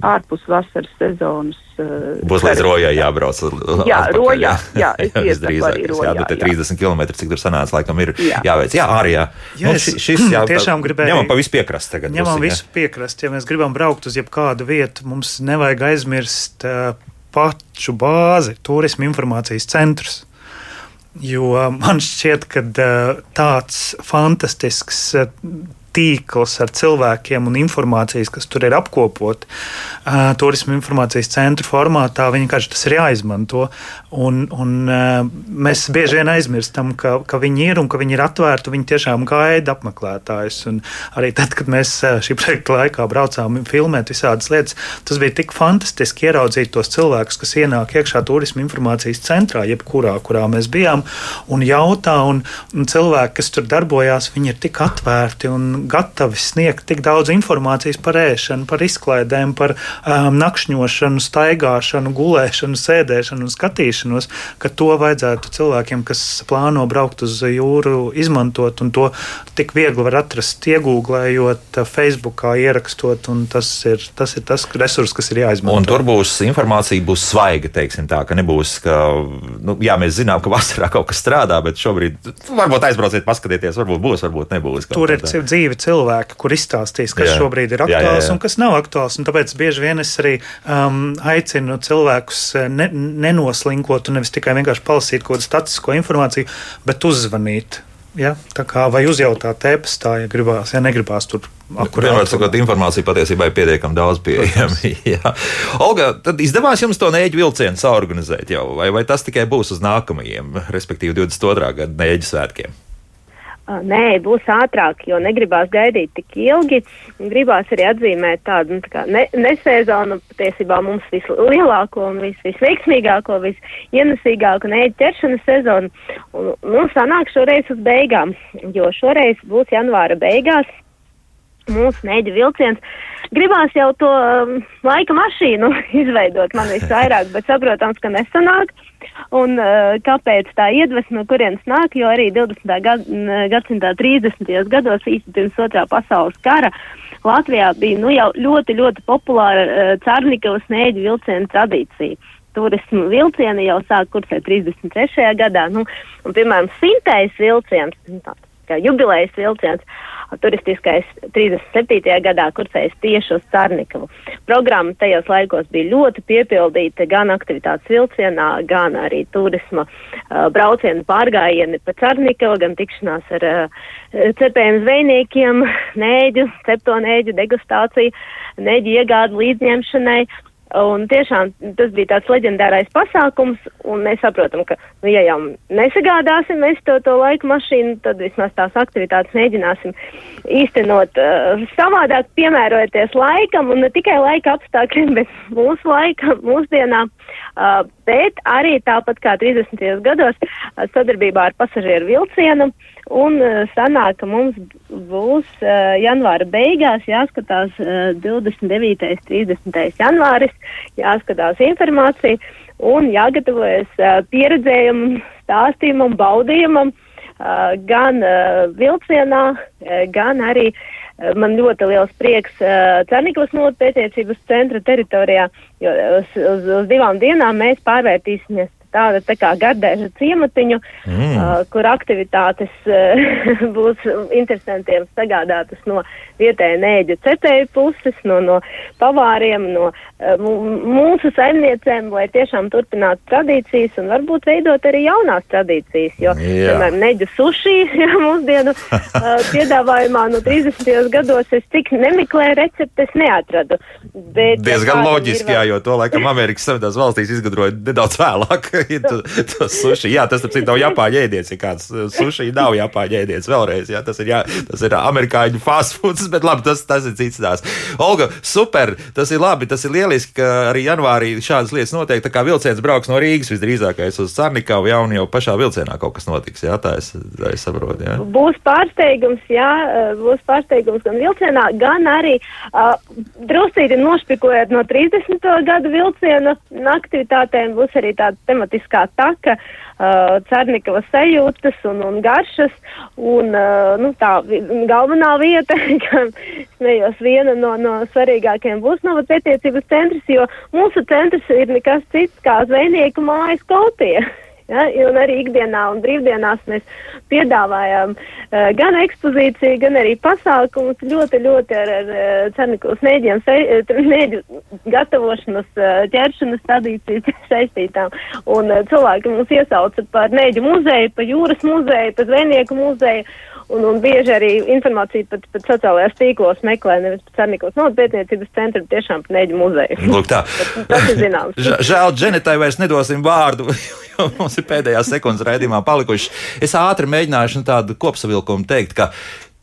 ārpus vasaras sezonas. Uh, Būs līdz rojai jābrauc. Jā, rojā. Jā, es iesaku arī rojā. Jā, bet 30 km, cik tur sanāca, laikam ir jā. jāveic. Jā, arī jā. jā nu, šis, šis jā, tiešām gribēju. Ņemam pa visu piekrast tagad. Ņemam pusi, visu piekrast. Ja mēs gribam braukt uz jebkādu vietu, mums nevajag aizmirst uh, pašu bāzi, turismu informācijas centrus. Jo man šķiet, ka uh, tāds fantastisks uh, tīkls ar cilvēkiem un informācijas, kas tur ir apkopot uh, turismu informācijas centru formātā, vienkārši tas ir jāizmanto. Un, un, uh, mēs bieži vien aizmirstam, ka, ka viņi ir un ka viņi ir atvērti, viņi tiešām gaida apmeklētājus. Un arī tad, kad mēs šī projekta laikā braucām filmēt visādas lietas, tas bija tik fantastiski ieraudzīt tos cilvēkus, kas ienāk iekšā turismu informācijas centrā, jebkurā, kurā mēs bijām, un jautā, un, un cilvēki, kas tur darbojās, viņi ir tik atvērti un gatavi sniegt tik daudz informācijas par ēšanu, par izklaidēm, par um, nakšņošanu, staigāšanu, gulēšanu, sēdēšanu un skatīšanos, ka to vajadzētu cilvēkiem, kas plāno braukt uz jūru, izmantot. To tik viegli var atrast, iegūglējot, Facebookā ierakstot. Tas ir, tas ir tas resurs, kas ir jāizmanto. Un tur būs informācija, būs svaiga, teiksim tā, ka nebūs, ka, nu, jā, mēs zinām, ka vasarā kaut kas strādā, bet šobrīd varbūt aizbrauciet, paskatieties, varbūt būs, varbūt nebūs. Tur ir dzīve divi cilvēki, kur izstāstīs, kas jā. šobrīd ir aktuāls jā, jā, jā. un kas nav aktuāls. Un tāpēc bieži vien es arī um, aicinu cilvēkus uh, ne, nenoslinkot un nevis tikai vienkārši palasīt kaut kādu statistisko informāciju, bet uzzvanīt. Ja, tā kā vai uzjautāt e-pastā, ja gribās, ja negribās tur Vienmēr sakot, informācija patiesībā ir pietiekami daudz pieejama. Olga, tad izdevās jums to nēģu vilcienu saorganizēt jau, vai, vai tas tikai būs uz nākamajiem, respektīvi 22. gada nēģu svētkiem? Nē, būs ātrāk, jo negribās gaidīt tik ilgi. Gribās arī atzīmēt tādu nu, tā ne, nesezonu, patiesībā mums vislielāko un vis, visveiksmīgāko, visienesīgāko nēģu ķeršanas sezonu. Un, nu, sanāk šoreiz uz beigām, jo šoreiz būs janvāra beigās mūsu mēģi vilciens. Gribās jau to um, laika mašīnu izveidot man visvairāk, bet saprotams, ka nesanāk. Un uh, kāpēc tā iedvesma, no kurienes nāk, jo arī 20. Gad, gadsimtā 30. gados īsti pirms otrā pasaules kara Latvijā bija nu, jau ļoti, ļoti populāra uh, Cārnikavas mēģi vilcienu tradīcija turismu vilcieni jau sāk kursēt 33. gadā. Nu, un, piemēram, simtais vilciens, nu, tāds kā jubilejas vilciens, turistiskais 37. gadā kursējis tieši uz Cārnikavu. Programma tajos laikos bija ļoti piepildīta gan aktivitātes vilcienā, gan arī turisma uh, braucienu pārgājieni pa Cārnikavu, gan tikšanās ar uh, cepējiem zvejniekiem, nēģu, cepto nēģu degustāciju, nēģu iegādu līdzņemšanai. Un tiešām tas bija tāds leģendārais pasākums, un mēs saprotam, ka, nu, ja jau nesagādāsim mēs to, to laika mašīnu, tad vismaz tās aktivitātes mēģināsim īstenot uh, savādāk, piemērojoties laikam, un ne tikai laika apstākļiem, bet mūsu laika, mūsdienā, uh, bet arī tāpat kā 30. gados uh, sadarbībā ar pasažieru vilcienu. Uh, Un uh, sanāk, ka mums būs uh, janvāra beigās jāskatās uh, 29. un 30. janvāris, jāskatās informācija un jāgatavojas uh, pieredzējumam, stāstījumam, baudījumam uh, gan uh, vilcienā, uh, gan arī uh, man ļoti liels prieks uh, Cerniklas notu pētniecības centra teritorijā, jo uz, uz, uz divām dienām mēs pārvērtīsimies tāda tā kā gardēža ciematiņu, mm. uh, kur aktivitātes uh, būs interesantiem sagādātas no vietēja nēģu cepēju puses, no, no pavāriem, no uh, mūsu saimniecēm, lai tiešām turpinātu tradīcijas un varbūt veidot arī jaunās tradīcijas, jo, piemēram, neģu suši jā, mūsdienu uh, piedāvājumā no 30. gados es tik nemeklēju receptes, neatradu. Bet, Diezgan loģiski, jā, jo to laikam Amerikas Savienotās valstīs izgudroja nedaudz vēlāk. to suši. Jā, tas ir nav Japāņu ēdiens. Ja kāds uh, suši nav Japāņu ēdiens vēlreiz. Jā, tas ir, jā, tas ir amerikāņu fast foods, bet labi, tas, tas ir cits tās. Olga, super, tas ir labi, tas ir lieliski, ka arī janvārī šādas lietas notiek. Tā kā vilciens brauks no Rīgas visdrīzākais uz Sarnikavu, jau jau pašā vilcienā kaut kas notiks. Jā, tā es, tā es saprotu. Jā. Būs pārsteigums, jā, uh, būs pārsteigums gan vilcienā, gan arī uh, drusīti nošpikojot no 30. gadu vilciena aktivitātēm. Būs arī tāda tematiskā taka, uh, Cernikavas sajūtas un, un garšas. Un, uh, nu, tā galvenā vieta, ka smējos, viena no, no svarīgākajiem būs Nova pētniecības centrs, jo mūsu centrs ir nekas cits kā zvejnieku mājas kopija. Ja, un arī ikdienā un brīvdienās mēs piedāvājam uh, gan ekspozīciju, gan arī pasākumus ļoti, ļoti ar, ar uh, cernikos mēģiem, mēģu gatavošanas, uh, ķeršanas tradīcijas saistītām. Un uh, cilvēki mūs iesauca par mēģu muzeju, par jūras muzeju, par zvejnieku muzeju. Un, un bieži arī informāciju pat, pat sociālajās tīklos meklē nevis par Cernikos naudas pētniecības centru, bet tiešām Neģu muzeju. Lūk tā. tas ir zināms. Žēl, Dženitai vairs nedosim vārdu, jo mums ir pēdējās sekundes raidījumā palikuši. Es ātri mēģināšu nu, tādu kopsavilkumu teikt, ka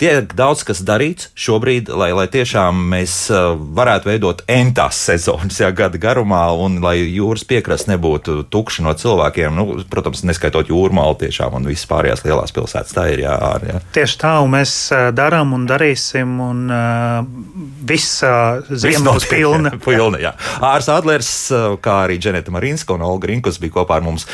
tiek daudz kas darīts šobrīd, lai, lai tiešām mēs uh, varētu veidot entās sezonas jā, gada garumā, un lai jūras piekrasts nebūtu tukša no cilvēkiem. Nu, protams, neskaitot jūrmālu tiešām un visas pārējās lielās pilsētas. Tā ir jā, ār, jā. Tieši tā, un mēs uh, darām un darīsim, un uh, viss uh, ziema būs pilna. pilna jā. Ārs Adlers, uh, kā arī Dženeta Marinska un Olga Rinkus bija kopā ar mums